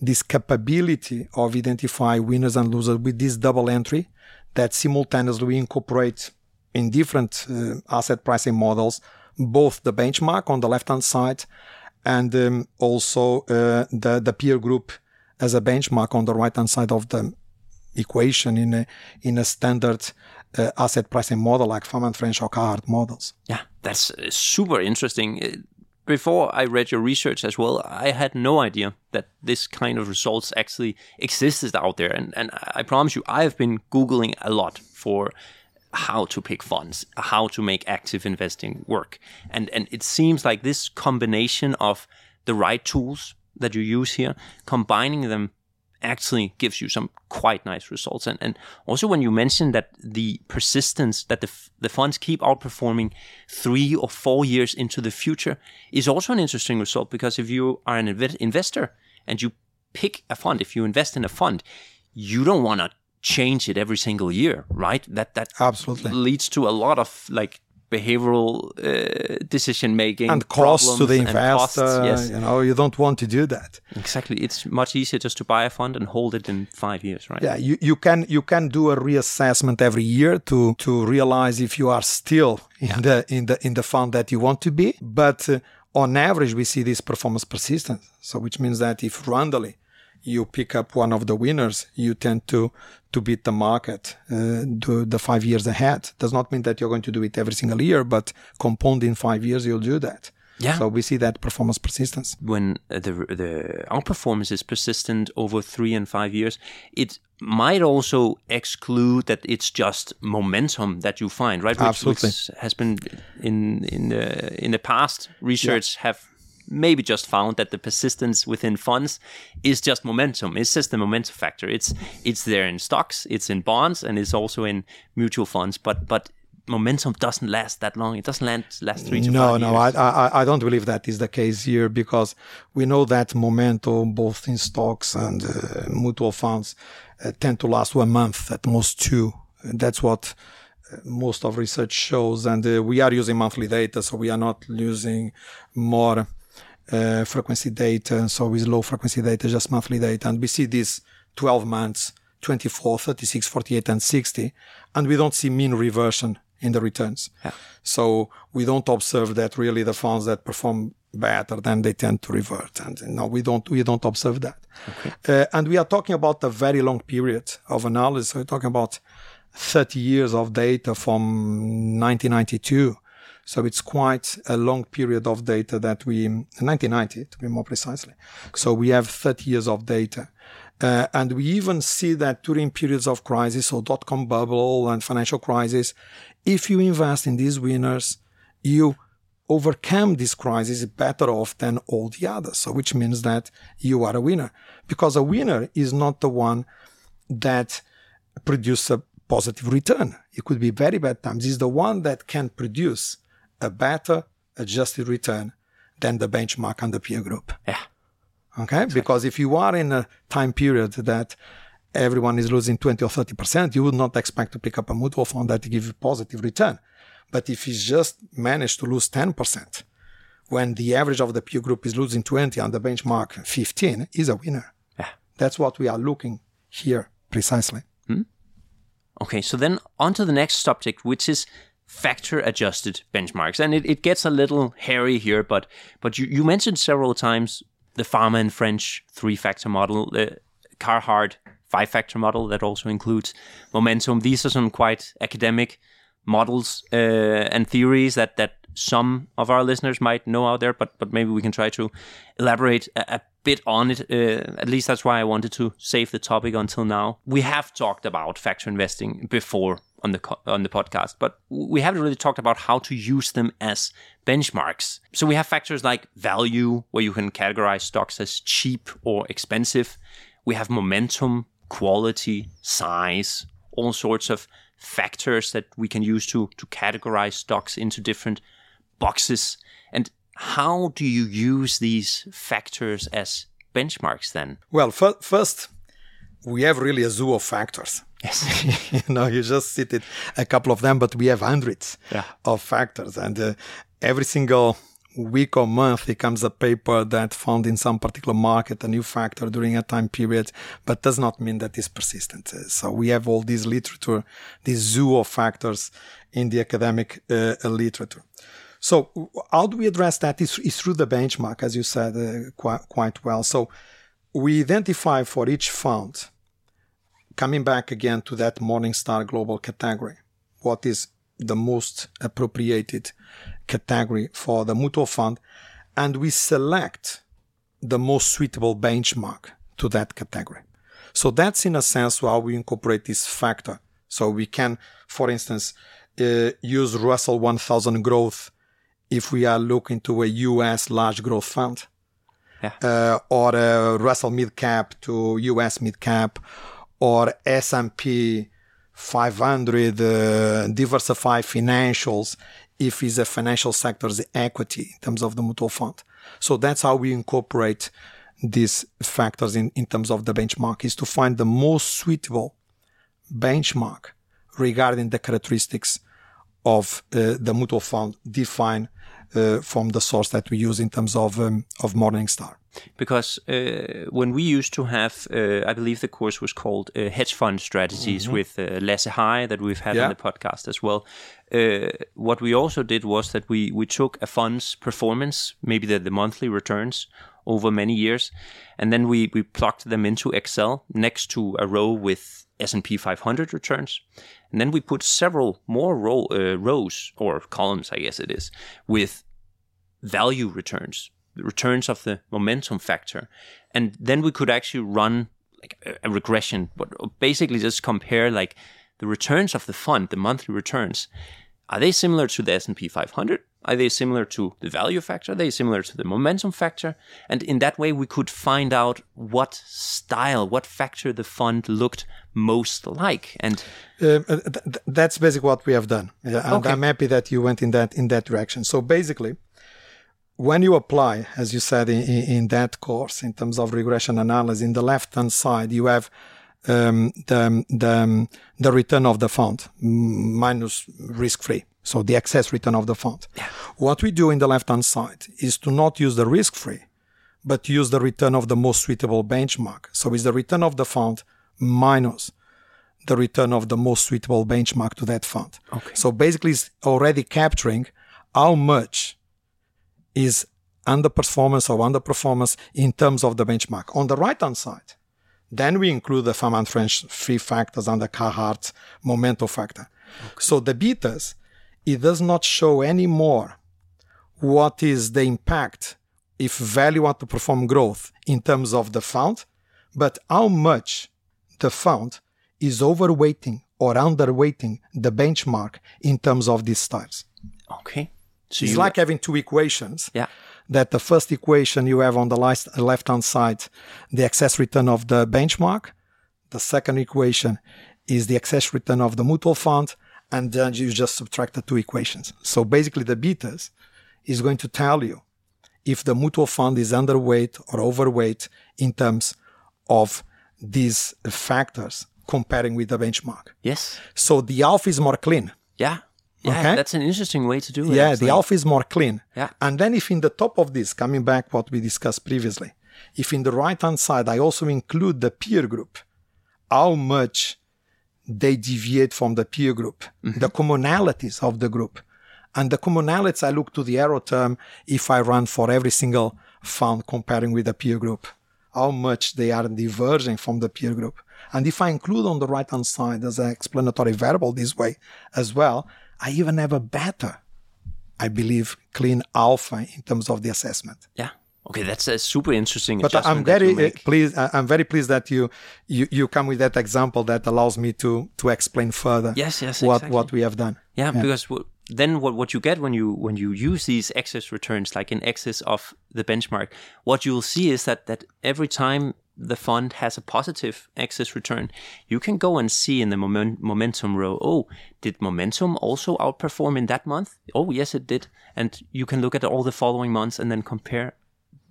this capability of identify winners and losers with this double entry that simultaneously we incorporate in different uh, asset pricing models both the benchmark on the left hand side and um, also uh, the the peer group as a benchmark on the right hand side of the equation in a in a standard uh, asset pricing model like Fama and French or Carhart models. Yeah, that's uh, super interesting. Before I read your research as well, I had no idea that this kind of results actually existed out there. And, and I promise you, I have been Googling a lot for how to pick funds, how to make active investing work. And, and it seems like this combination of the right tools that you use here, combining them actually gives you some quite nice results. And, and also when you mention that the persistence that the, the funds keep outperforming three or four years into the future is also an interesting result because if you are an inv- investor and you pick a fund, if you invest in a fund, you don't want to change it every single year, right? That that absolutely leads to a lot of like behavioral uh, decision making and costs to the investor. Costs, yes. You know, you don't want to do that. Exactly, it's much easier just to buy a fund and hold it in five years, right? Yeah, you, you can you can do a reassessment every year to to realize if you are still in yeah. the in the in the fund that you want to be. But uh, on average, we see this performance persistence. So, which means that if randomly you pick up one of the winners, you tend to to beat the market uh, the, the five years ahead. Does not mean that you're going to do it every single year, but compound in five years, you'll do that. Yeah. So we see that performance persistence. When the the outperformance is persistent over three and five years, it might also exclude that it's just momentum that you find, right? Which, Absolutely. Which has been in in the in the past research yeah. have maybe just found that the persistence within funds is just momentum. It's just the momentum factor. It's it's there in stocks, it's in bonds, and it's also in mutual funds. But but momentum doesn't last that long. It doesn't last, last three to no, five no, years. No, I, I, I don't believe that is the case here because we know that momentum, both in stocks and uh, mutual funds, uh, tend to last one month at most two. That's what uh, most of research shows, and uh, we are using monthly data, so we are not using more uh, frequency data. So with low frequency data, just monthly data. And we see these 12 months, 24, 36, 48, and 60. And we don't see mean reversion in the returns. Yeah. So we don't observe that really the funds that perform better then they tend to revert. And no, we don't, we don't observe that. Okay. Uh, and we are talking about a very long period of analysis. So we're talking about 30 years of data from 1992 so it's quite a long period of data that we, 1990 to be more precisely. So we have 30 years of data. Uh, and we even see that during periods of crisis, so dot-com bubble and financial crisis, if you invest in these winners, you overcome this crisis better off than all the others. So which means that you are a winner because a winner is not the one that produces a positive return. It could be very bad times. It's the one that can produce a better adjusted return than the benchmark and the peer group. Yeah. Okay. Exactly. Because if you are in a time period that everyone is losing 20 or 30%, you would not expect to pick up a mutual fund that give you positive return. But if you just manage to lose 10%, when the average of the peer group is losing 20 and the benchmark 15, is a winner. Yeah. That's what we are looking here precisely. Hmm? Okay, so then on to the next subject, which is factor adjusted benchmarks. And it, it gets a little hairy here, but but you, you mentioned several times the Fama and French three factor model, the Carhart five factor model that also includes momentum. These are some quite academic models uh, and theories that that some of our listeners might know out there, but but maybe we can try to elaborate a, a bit on it. Uh, at least that's why I wanted to save the topic until now. We have talked about factor investing before on the on the podcast, but we haven't really talked about how to use them as benchmarks. So we have factors like value, where you can categorize stocks as cheap or expensive. We have momentum, quality, size, all sorts of factors that we can use to to categorize stocks into different boxes. And how do you use these factors as benchmarks then? Well, f- first, we have really a zoo of factors Yes. you know, you just cited a couple of them, but we have hundreds Yeah. of factors. And uh, every single week or month, it comes a paper that found in some particular market a new factor during a time period, but does not mean that it's persistent. Uh, So we have all this literature, this zoo of factors in the academic uh, literature. So how do we address that? Is, is through the benchmark, as you said uh, quite, quite well. So we identify for each fund coming back again to that Morningstar global category, what is the most appropriated category for the mutual fund, and we select the most suitable benchmark to that category. So that's in a sense how we incorporate this factor. So we can, for instance, uh, use Russell 1000 growth if we are looking to a US large growth fund Yeah. uh, or uh, Russell mid cap to US mid cap or S&P 500 uh, diversified financials if it's a financial sector's equity in terms of the mutual fund. So that's how we incorporate these factors in, in terms of the benchmark is to find the most suitable benchmark regarding the characteristics of uh, the mutual fund defined uh, from the source that we use in terms of um, of Morningstar. because uh, when we used to have, uh, I believe the course was called uh, Hedge Fund Strategies with uh, Lasse Heje that we've had Yeah. on the podcast as well. Uh, what we also did was that we we took a fund's performance, maybe the, the monthly returns over many years, and then we we plugged them into Excel next to a row with S&P 500 returns. And then we put several more uh, rows or columns, I guess it is, with value returns, the returns of the momentum factor, and then we could actually run like a, a regression, but basically just compare like the returns of the fund, the monthly returns. Are they similar to the S&P 500? Are they similar to the value factor? Are they similar to the momentum factor? And in that way, we could find out what style, what factor the fund looked most like. And Uh, th- th- that's basically what we have done. Yeah, and Okay. I'm happy that you went in that in that direction. So basically, when you apply, as you said in, in, in that course, in terms of regression analysis, in the left hand side you have um, the the the return of the fund minus risk free. So the excess return of the fund. What we do in the left hand side is to not use the risk free, but use the return of the most suitable benchmark. So it's the return of the fund minus the return of the most suitable benchmark to that fund. Okay. So basically, it's already capturing how much is underperformance or underperformance in terms of the benchmark. On the right hand side, then we include the Fama French three factors and the Carhart momentum factor. Okay. So the betas, it does not show anymore what is the impact if value underperform growth in terms of the fund, but how much the fund is overweighting or underweighting the benchmark in terms of these styles. okay, so It's you like having two equations. yeah, That the first equation you have on the left hand side, the excess return of the benchmark. The second equation is the excess return of the mutual fund. And then you just subtract the two equations. So basically, the betas is going to tell you if the mutual fund is underweight or overweight in terms of these factors comparing with the benchmark. yes, So the alpha is more clean. yeah, yeah. Okay. That's an interesting way to do it. Yeah, the alpha is more clean. Yeah. And then if in the top of this, coming back what we discussed previously, if in the right hand side I also include the peer group, how much they deviate from the peer group, mm-hmm. the commonalities of the group. And the commonalities I look to the error term if I run for every single fund comparing with the peer group, how much they are diverging from the peer group. And if I include on the right hand side as an explanatory variable this way as well, I even have a better, I believe, clean alpha in terms of the assessment. Yeah. Okay, that's a super interesting. But I'm you very make. Eh, pleased. I'm very pleased that you, you you come with that example that allows me to to explain further. Yes, yes, what exactly. what we have done. Yeah, because w- then what, what you get when you when you use these excess returns, like in excess of the benchmark, what you'll see is that that every time the fund has a positive excess return, you can go and see in the momen- momentum row. Oh, did momentum also outperform in that month? Oh, yes, it did. And you can look at all the following months and then compare.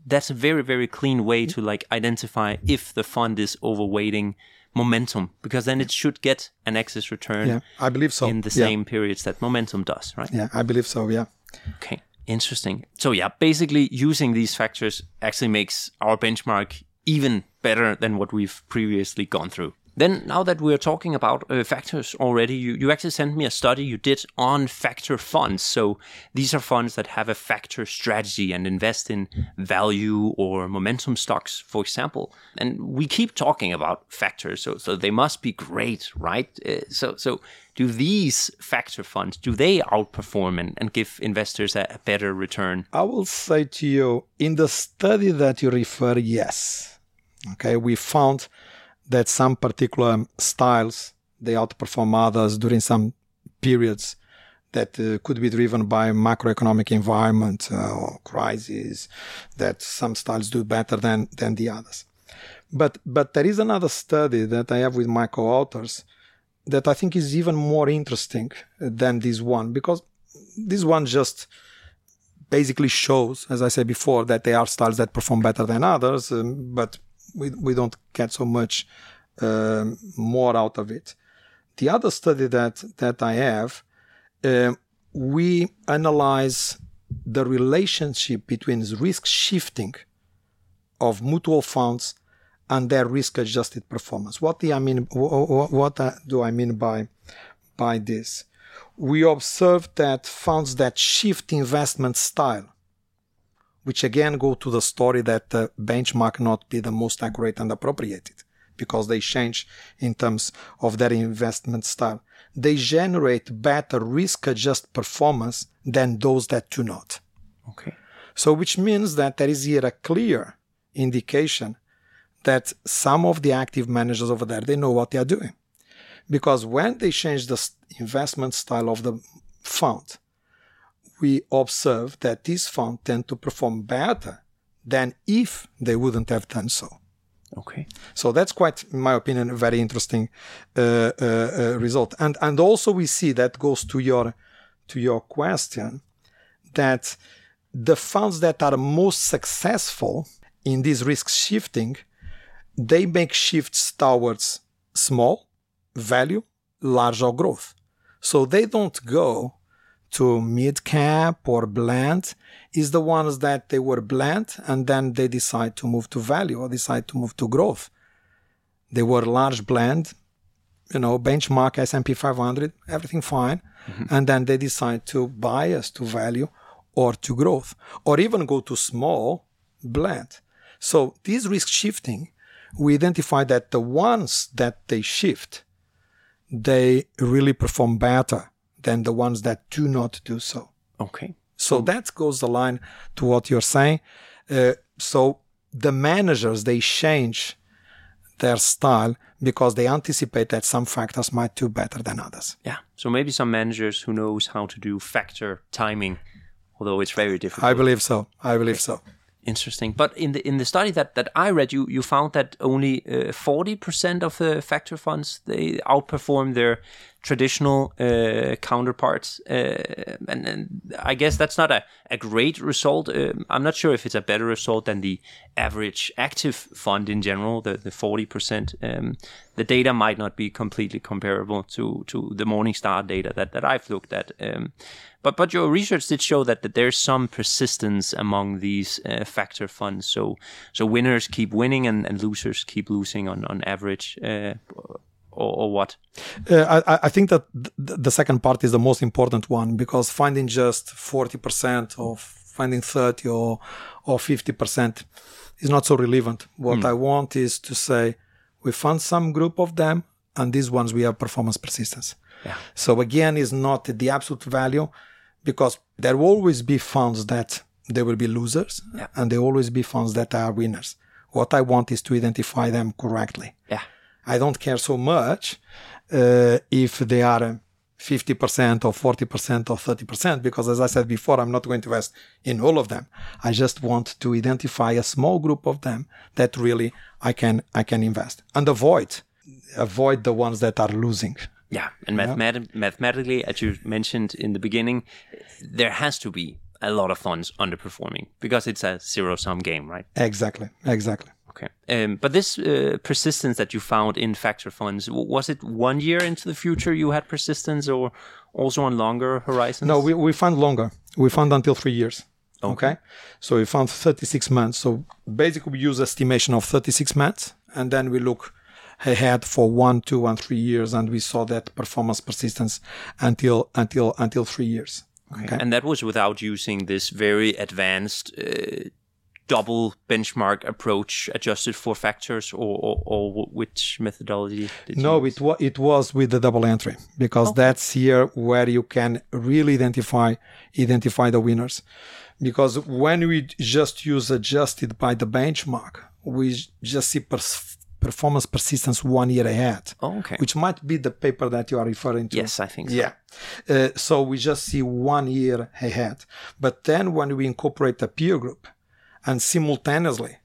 That's a very very clean way mm-hmm. to like identify if the fund is overweighting momentum because then it should get an excess return Yeah, I believe so. in the Yeah. same periods that momentum does, right? Yeah, I believe so. Yeah. Okay, interesting. So yeah, basically using these factors actually makes our benchmark even better than what we've previously gone through. Then now that we're talking about uh, factors already, you, you actually sent me a study you did on factor funds. So these are funds that have a factor strategy and invest in value or momentum stocks, for example. And we keep talking about factors, so so they must be great, right? Uh, so so do these factor funds do they outperform and, and give investors a, a better return? I will say to you, in the study that you refer, yes. Okay, we found that some particular styles they outperform others during some periods that uh, could be driven by macroeconomic environment uh, or crisis that some styles do better than than the others. But but there is another study that i have with my co-authors that i think is even more interesting than this one because this one just basically shows as i said before that there are styles that perform better than others um, but we, we don't get so much um, more out of it the other study that that i have um, we analyze the relationship between risk shifting of mutual funds and their risk adjusted performance. What do I mean? wh- wh- What do I mean by by this? We observe that funds that shift investment style, which again go to the story that the benchmark not be the most accurate and appropriated because they change in terms of their investment style. They generate better risk adjusted performance than those that do not. Okay. So, which means that there is here a clear indication that some of the active managers over there they know what they are doing, because when they change the investment style of the fund, we observe that these funds tend to perform better than if they wouldn't have done so. Okay. So that's quite, in my opinion, a very interesting uh, uh, uh, result. And and also we see that goes to your to your question that the funds that are most successful in this risk shifting, they make shifts towards small value, large or growth. So they don't go to mid cap or blend is the ones that they were blend and then they decide to move to value or decide to move to growth. They were large blend, you know, benchmark S&P 500, everything fine. Mm-hmm. And then they decide to bias to value or to growth or even go to small blend. So this risk shifting, we identify that the ones that they shift, they really perform better than the ones that do not do so. Okay. So that goes the line to what you're saying. Uh, so the managers they change their style because they anticipate that some factors might do better than others. Yeah. So maybe some managers who knows how to do factor timing, although it's very difficult. I believe so. I believe so. Interesting. But in the in the study that, that I read, you you found that only forty percent of the factor funds they outperform their traditional uh, counterparts, uh, and, and I guess that's not a, a great result. Um, I'm not sure if it's a better result than the average active fund in general, the the forty percent. Um, the data might not be completely comparable to to the Morningstar data that, that I've looked at. Um, but but your research did show that, that there's some persistence among these uh, factor funds. So so winners keep winning and, and losers keep losing on on average. Or, or what? Uh, I, I think that th- the second part is the most important one because finding just 40% or finding 30 or, or 50% is not so relevant. What I want is to say we found some group of them and these ones we have performance persistence. Yeah. So again, is not the absolute value because there will always be funds that there will be losers Yeah. and there will always be funds that are winners. What I want is to identify them correctly. Yeah. I don't care so much uh, if they are uh, 50% or 40% or 30% because as I said before, I'm not going to invest in all of them. I just want to identify a small group of them that really I can I can invest and avoid avoid the ones that are losing. Yeah, and mathemat- mathematically, as you mentioned in the beginning, there has to be a lot of funds underperforming because it's a zero sum game, right? Exactly, exactly. Okay. Um, but this uh, persistence that you found in factor funds, was it one year into the future you had persistence or also on longer horizons? No, we, we found longer. We found until three years. Okay. okay. So we found 36 months. So basically, we use estimation of 36 months and then we look ahead for one, two, and three years, and we saw that performance persistence until until until three years. Okay. And that was without using this very advanced uh, double benchmark approach adjusted for factors or, or, or which methodology no it, wa- it was with the double entry because okay. that's here where you can really identify identify the winners because when we just use adjusted by the benchmark we just see pers- performance persistence one year ahead oh, okay. which might be the paper that you are referring to yes i think so. yeah uh, so we just see one year ahead but then when we incorporate the peer group and simultaneously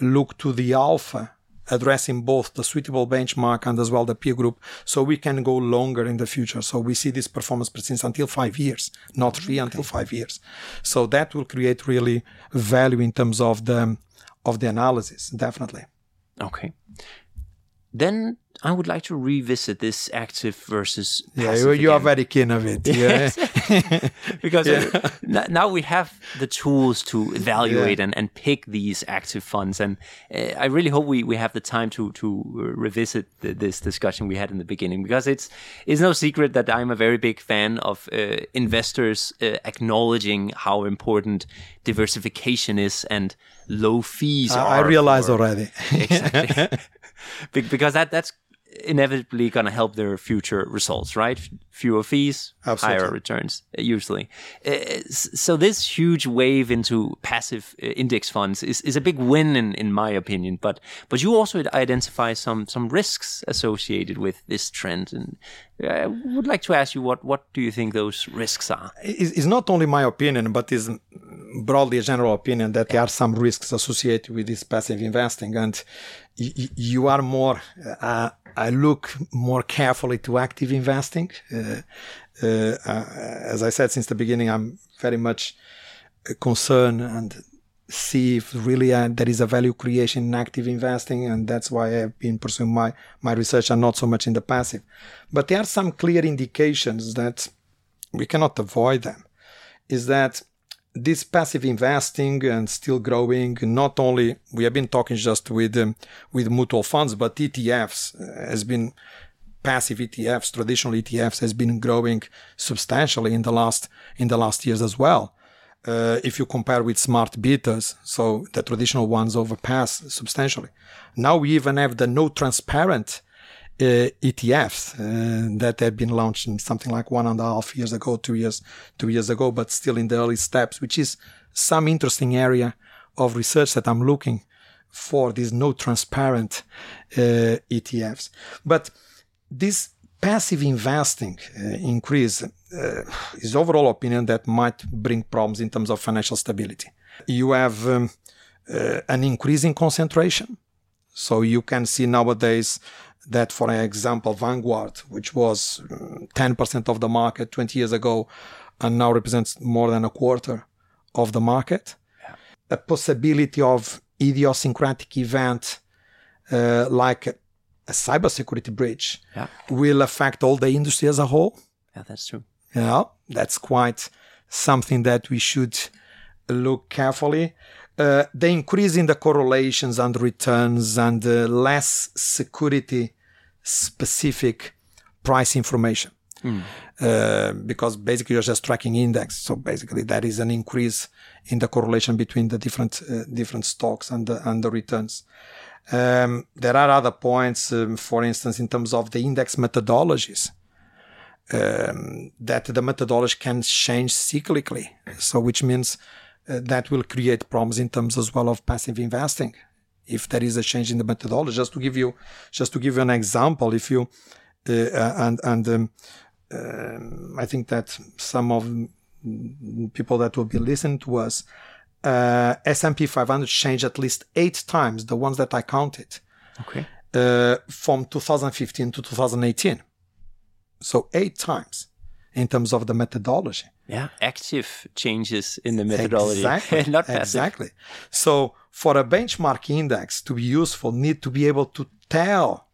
look to the alpha addressing both the suitable benchmark and as well the peer group so we can go longer in the future. So we see this performance persistence until five years not three until five years. So that will create really value in terms of the of the analysis definitely. Okay. Then I would like to revisit this active versus yeah. You, you are very keen of it, yes. because yeah. uh, now we have the tools to evaluate yeah. and, and pick these active funds, and uh, I really hope we, we have the time to to revisit the, this discussion we had in the beginning because it's it's no secret that I'm a very big fan of uh, investors uh, acknowledging how important diversification is and low fees. I, I realize for, already exactly because that that's inevitably going to help their future results, right? Fewer fees, Absolutely. higher returns, uh, usually. Uh, so this huge wave into passive uh, index funds is, is a big win in, in my opinion. But but you also identify some some risks associated with this trend, and I would like to ask you what what do you think those risks are? It's not only my opinion, but is broadly a general opinion that there are some risks associated with this passive investing, and you are more. Uh, I look more carefully to active investing. Uh, uh, uh, as I said since the beginning, I'm very much concerned and see if really uh, there is a value creation in active investing, and that's why I've been pursuing my my research and not so much in the passive. But there are some clear indications that we cannot avoid them. Is that this passive investing and still growing. Not only we have been talking just with um, with mutual funds, but ETFs uh, has been passive ETFs, traditional ETFs has been growing substantially in the last in the last years as well. Uh, if you compare with smart betas, so the traditional ones overpass substantially. Now we even have the no transparent uh, ETFs uh, that have been launched something like one and a half years ago, two years, two years ago, but still in the early steps, which is some interesting area of research that I'm looking for these no transparent uh, ETFs. But this passive investing uh, increase uh, is overall opinion that might bring problems in terms of financial stability. You have um, uh, an increasing concentration. So you can see nowadays that, for example, Vanguard, which was 10% mm, of the market 20 years ago and now represents more than a quarter of the market, yeah. a possibility of idiosyncratic event uh, like a cybersecurity breach yeah. will affect all the industry as a whole. Yeah, that's true. Yeah, that's quite something that we should look carefully. Uh, the increase in the correlations and returns and uh, less security specific price information. Mm. Uh, because basically you're just tracking index. So basically that is an increase in the correlation between the different uh, different stocks and the, and the returns. Um, there are other points, um, for instance, in terms of the index methodologies, um, that the methodology can change cyclically. So which means uh, that will create problems in terms as well of passive investing if there is a change in the methodology. Just to give you, just to give you an example, if you uh, uh and and um, uh, I think that some of people that will be listening to us, uh, S&P 500 changed at least eight times the ones that I counted. Okay. Uh, from 2015 to 2018. So eight times. In terms of the methodology. Yeah, active changes in the methodology, exactly, not passive. Exactly. So for a benchmark index to be useful, need to be able to tell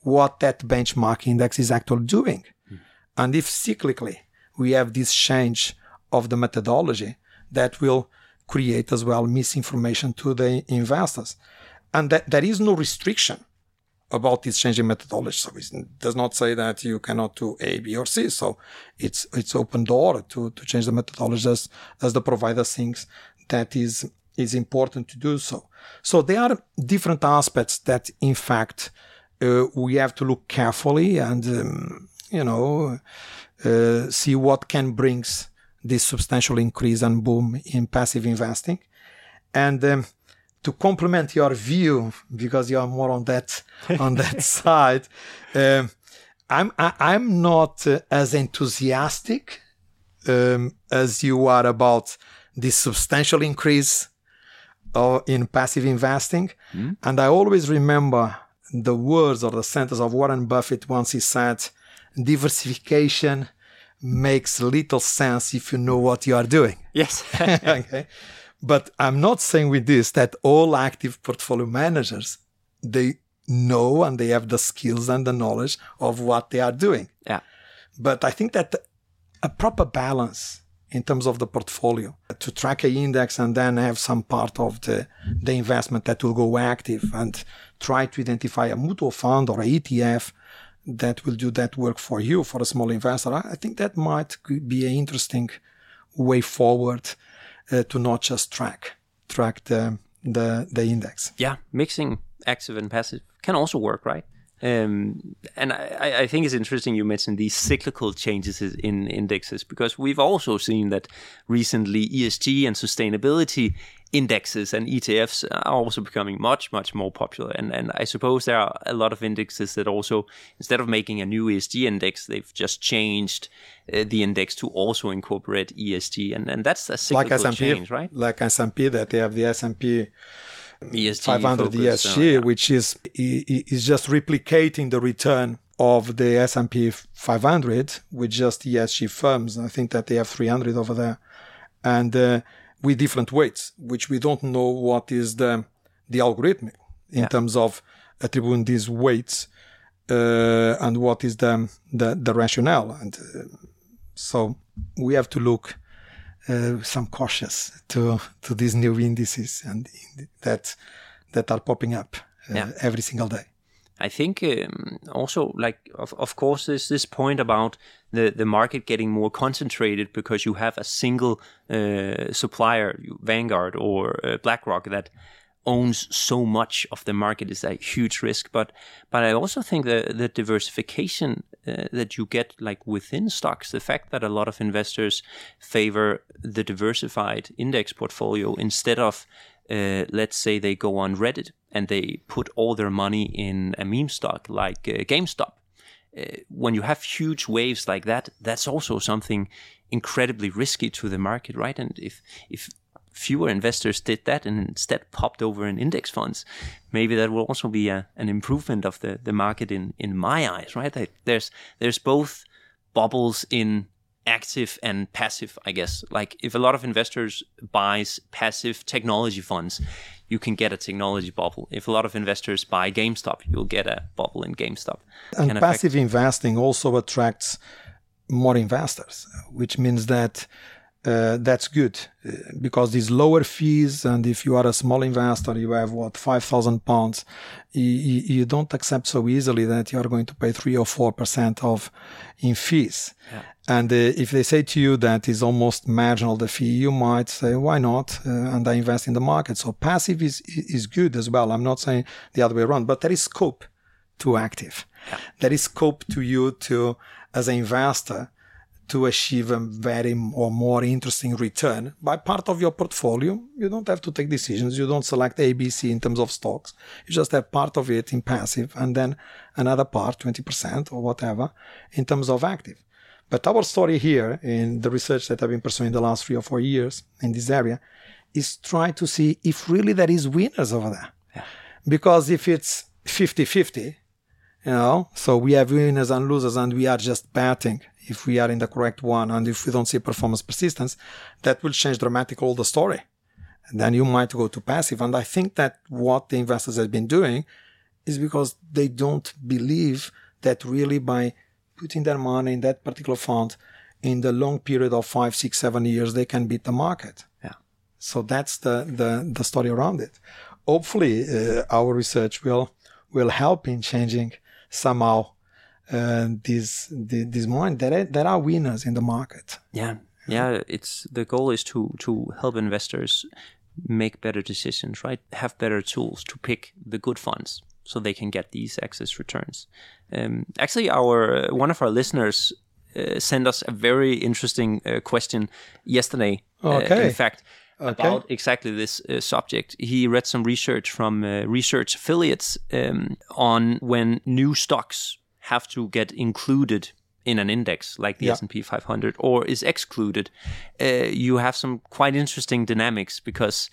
what that benchmark index is actually doing. Mm. And if cyclically we have this change of the methodology, that will create as well misinformation to the investors. And that there is no restriction about this changing methodology. So it does not say that you cannot do A, B, or C. So it's it's open door to, to change the methodology as, as the provider thinks that is is important to do so. So there are different aspects that in fact uh, we have to look carefully and um, you know uh, see what can brings this substantial increase and boom in passive investing. And um, to complement your view, because you are more on that on that side, um, I'm I, am i am not uh, as enthusiastic um, as you are about this substantial increase uh, in passive investing. Mm. And I always remember the words or the sentence of Warren Buffett once he said, "Diversification." makes little sense if you know what you are doing. Yes. okay. But I'm not saying with this that all active portfolio managers they know and they have the skills and the knowledge of what they are doing. Yeah. But I think that a proper balance in terms of the portfolio to track a index and then have some part of the, the investment that will go active and try to identify a mutual fund or a ETF that will do that work for you for a small investor. I think that might be an interesting way forward to not just track track the the the index. Yeah, mixing active and passive can also work, right? Um, and I, I, think it's interesting you mentioned these cyclical changes in indexes because we've also seen that recently ESG and sustainability indexes and ETFs are also becoming much, much more popular. And, and I suppose there are a lot of indexes that also, instead of making a new ESG index, they've just changed uh, the index to also incorporate ESG. And, and that's a cyclical like S&P, change, right? Like S&P, that they have the S&P ESG 500 ESG, so, yeah. which is is just replicating the return of the S&P 500 with just ESG firms. I think that they have 300 over there, and uh, with different weights, which we don't know what is the the algorithm in yeah. terms of attributing these weights uh, and what is the the, the rationale. And uh, so we have to look uh, some cautious to to these new indices and that that are popping up uh, yeah. every single day. I think um, also like of, of course there's this point about the, the market getting more concentrated because you have a single uh, supplier, Vanguard or uh, BlackRock, that owns so much of the market is a huge risk. But but I also think that the diversification uh, that you get like within stocks, the fact that a lot of investors favor the diversified index portfolio instead of uh, let's say they go on Reddit and they put all their money in a meme stock like uh, GameStop. Uh, when you have huge waves like that, that's also something incredibly risky to the market, right? And if if fewer investors did that and instead popped over in index funds, maybe that will also be a, an improvement of the, the market in, in my eyes, right? There's there's both bubbles in active and passive, I guess. Like if a lot of investors buys passive technology funds, you can get a technology bubble. If a lot of investors buy GameStop, you'll get a bubble in GameStop. And passive affect- investing also attracts more investors, which means that uh, that's good uh, because these lower fees and if you are a small investor you have what 5000 pounds you, you, don't accept so easily that you are going to pay 3 or 4% of in fees yeah. And uh, if they say to you that is almost marginal the fee you might say why not uh, and i invest in the market so passive is is good as well i'm not saying the other way around but there is scope to active yeah. there is scope to you to as an investor to achieve a very or more interesting return by part of your portfolio. You don't have to take decisions. You don't select ABC in terms of stocks. You just have part of it in passive and then another part, 20% or whatever, in terms of active. But our story here in the research that I've been pursuing the last three or four years in this area is try to see if really there is winners over there. Yeah. Because if it's 50 50, you know so we have winners and losers and we are just betting if we are in the correct one, and if we don't see performance persistence, that will change dramatically all the story. And then you might go to passive. And I think that what the investors have been doing is because they don't believe that really by putting their money in that particular fund in the long period of five, six, seven years, they can beat the market. Yeah. So that's the, the, the story around it. Hopefully, uh, our research will will help in changing somehow uh, this this mind. There are, there are winners in the market. Yeah, yeah. It's the goal is to to help investors make better decisions, right? Have better tools to pick the good funds so they can get these excess returns. Um, actually, our one of our listeners uh, sent us a very interesting uh, question yesterday. Uh, okay. in fact, Okay. about exactly this uh, subject. He read some research from uh, research affiliates um, on when new stocks have to get included in an index like the Yeah. S&P 500 or is excluded. Uh, you have some quite interesting dynamics because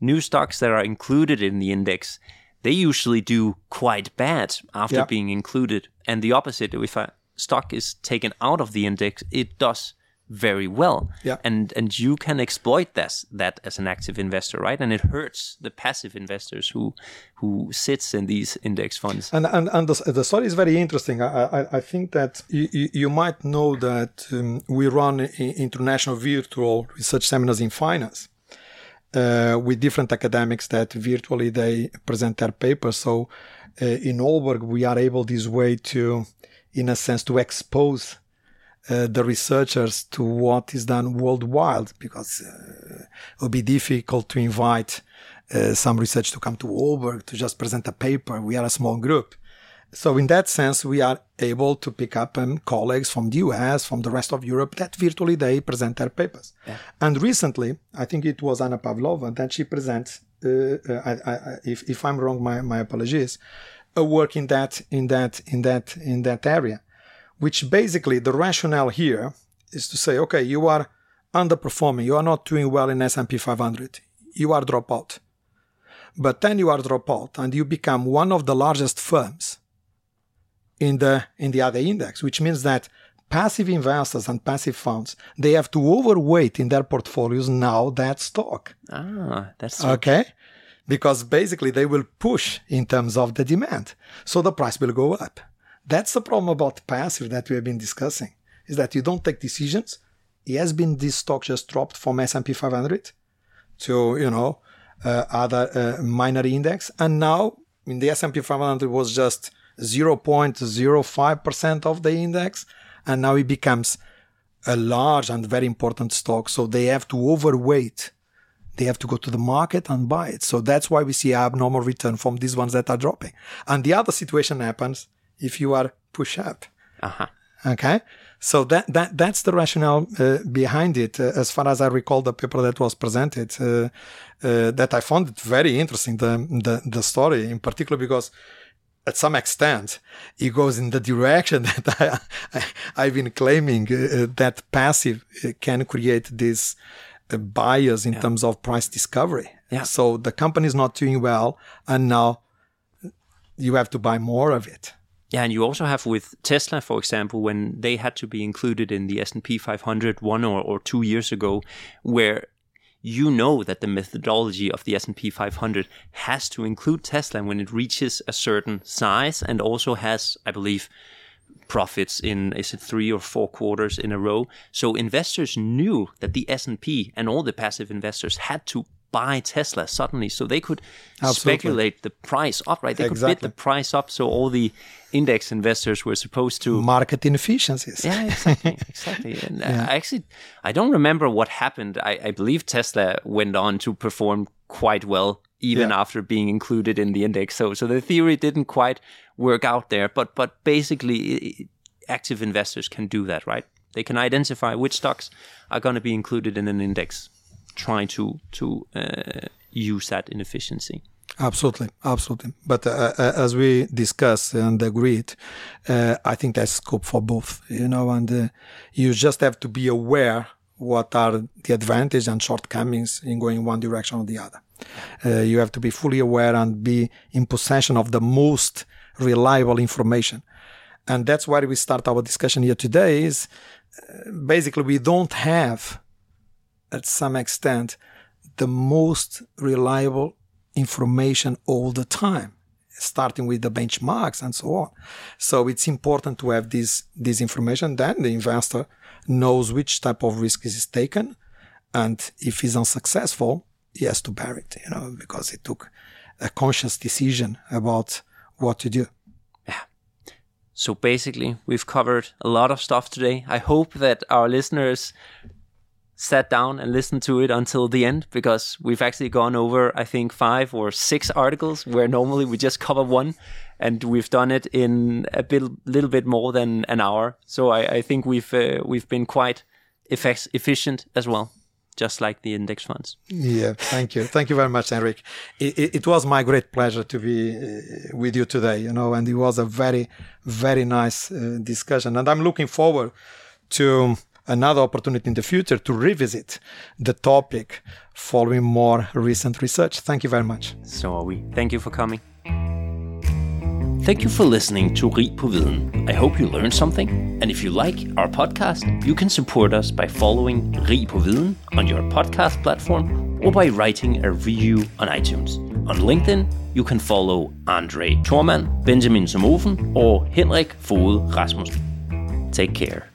new stocks that are included in the index they usually do quite bad after Yeah. being included and the opposite if a stock is taken out of the index it does very well Yeah. and and you can exploit this that as an active investor right and it hurts the passive investors who who sits in these index funds And and, and the, the story is very interesting. I, I, I think that you, you, you might know that um, we run international virtual research seminars in finance uh, with different academics that virtually they present their papers. So uh, in Aalborg, we are able this way to, in a sense, to expose uh, the researchers to what is done worldwide because uh, it would be difficult to invite uh, some research to come to Aalborg to just present a paper. We are a small group. So in that sense, we are able to pick up um, colleagues from the US, from the rest of Europe that virtually they present their papers. And recently, I think it was Anna Pavlova that she presents, uh, uh, I, I, if, if I'm wrong, my, my apologies, a work in that, in that, in that, in that area, which basically the rationale here is to say, okay, you are underperforming. You are not doing well in S&P 500. You are dropout. But then you are dropout and you become one of the largest firms in the in the other index, which means that passive investors and passive funds they have to overweight in their portfolios now that stock. ah that's Okay? Because basically they will push in terms of the demand. So the price will go up. That's the problem about passive that we have been discussing, is that you don't take decisions. It has been this stock just dropped from S&P 500 to, you know, uh, other uh, minor index. And now in the S&P 500 was just 0.05% of the index. And now it becomes a large and very important stock. So they have to overweight they have to go to the market and buy it. So that's why we see abnormal return from these ones that are dropping. And the other situation happens if you are push up. uh-huh. Okay. So that, that, that's the rationale uh, behind it. Uh, as far as I recall, the paper that was presented, uh, uh, that I found it very interesting, the, the, the story in particular, because at some extent, it goes in the direction that I, I, have been claiming uh, that passive uh, can create this uh, bias in terms of price discovery. Yeah. So the company is not doing well, and now you have to buy more of it. Yeah, and you also have with Tesla, for example, when they had to be included in the S and P 500 one or, or two years ago, where you know that the methodology of the S and P 500 has to include Tesla when it reaches a certain size, and also has, I believe, profits in is it three or four quarters in a row. So investors knew that the S and P and all the passive investors had to buy Tesla suddenly, so they could Absolutely. speculate the price up. Right, they could bid the price up. So all the index investors were supposed to. Market inefficiencies. Yeah, exactly, exactly. And uh, I actually, I don't remember what happened. I, I believe Tesla went on to perform quite well even Yeah. after being included in the index. So, so the theory didn't quite work out there. But, but basically, active investors can do that, right? They can identify which stocks are going to be included in an index, try to to uh, use that inefficiency. Absolutely, absolutely. But uh, uh, as we discussed and agreed, uh, I think there's scope for both. You know, and uh, you just have to be aware what are the advantages and shortcomings in going one direction or the other. Uh, you have to be fully aware and be in possession of the most reliable information. and that's why we start our discussion here today is basically we don't have at some extent the most reliable information all the time starting with the benchmarks and so on. So it's important to have this this information. Then the investor knows which type of risk is taken and if he's unsuccessful he has to bear it you know because he took a conscious decision about what to do. So basically, we've covered a lot of stuff today. I hope that our listeners sat down and listened to it until the end because we've actually gone over, I think, five or six articles where normally we just cover one. And we've done it in a bit, little bit more than an hour. So I, I think we've uh, we've been quite efficient as well just like the index funds. Yeah, thank you. Thank you very much, Henrik. It, it, it, was my great pleasure to be uh, with you today, you know, and it was a very, very nice uh, discussion. And I'm looking forward to another opportunity in the future to revisit the topic following more recent research. Thank you very much. So are we. Thank you for coming. Thank you for listening to Rig på Viden. I hope you learned something. And if you like our podcast, you can support us by following Rig på Viden on your podcast platform or by writing a review on iTunes. On LinkedIn, you can follow Andre Thorman, Benjamin Somofen, or Henrik Fode Rasmussen. Take care.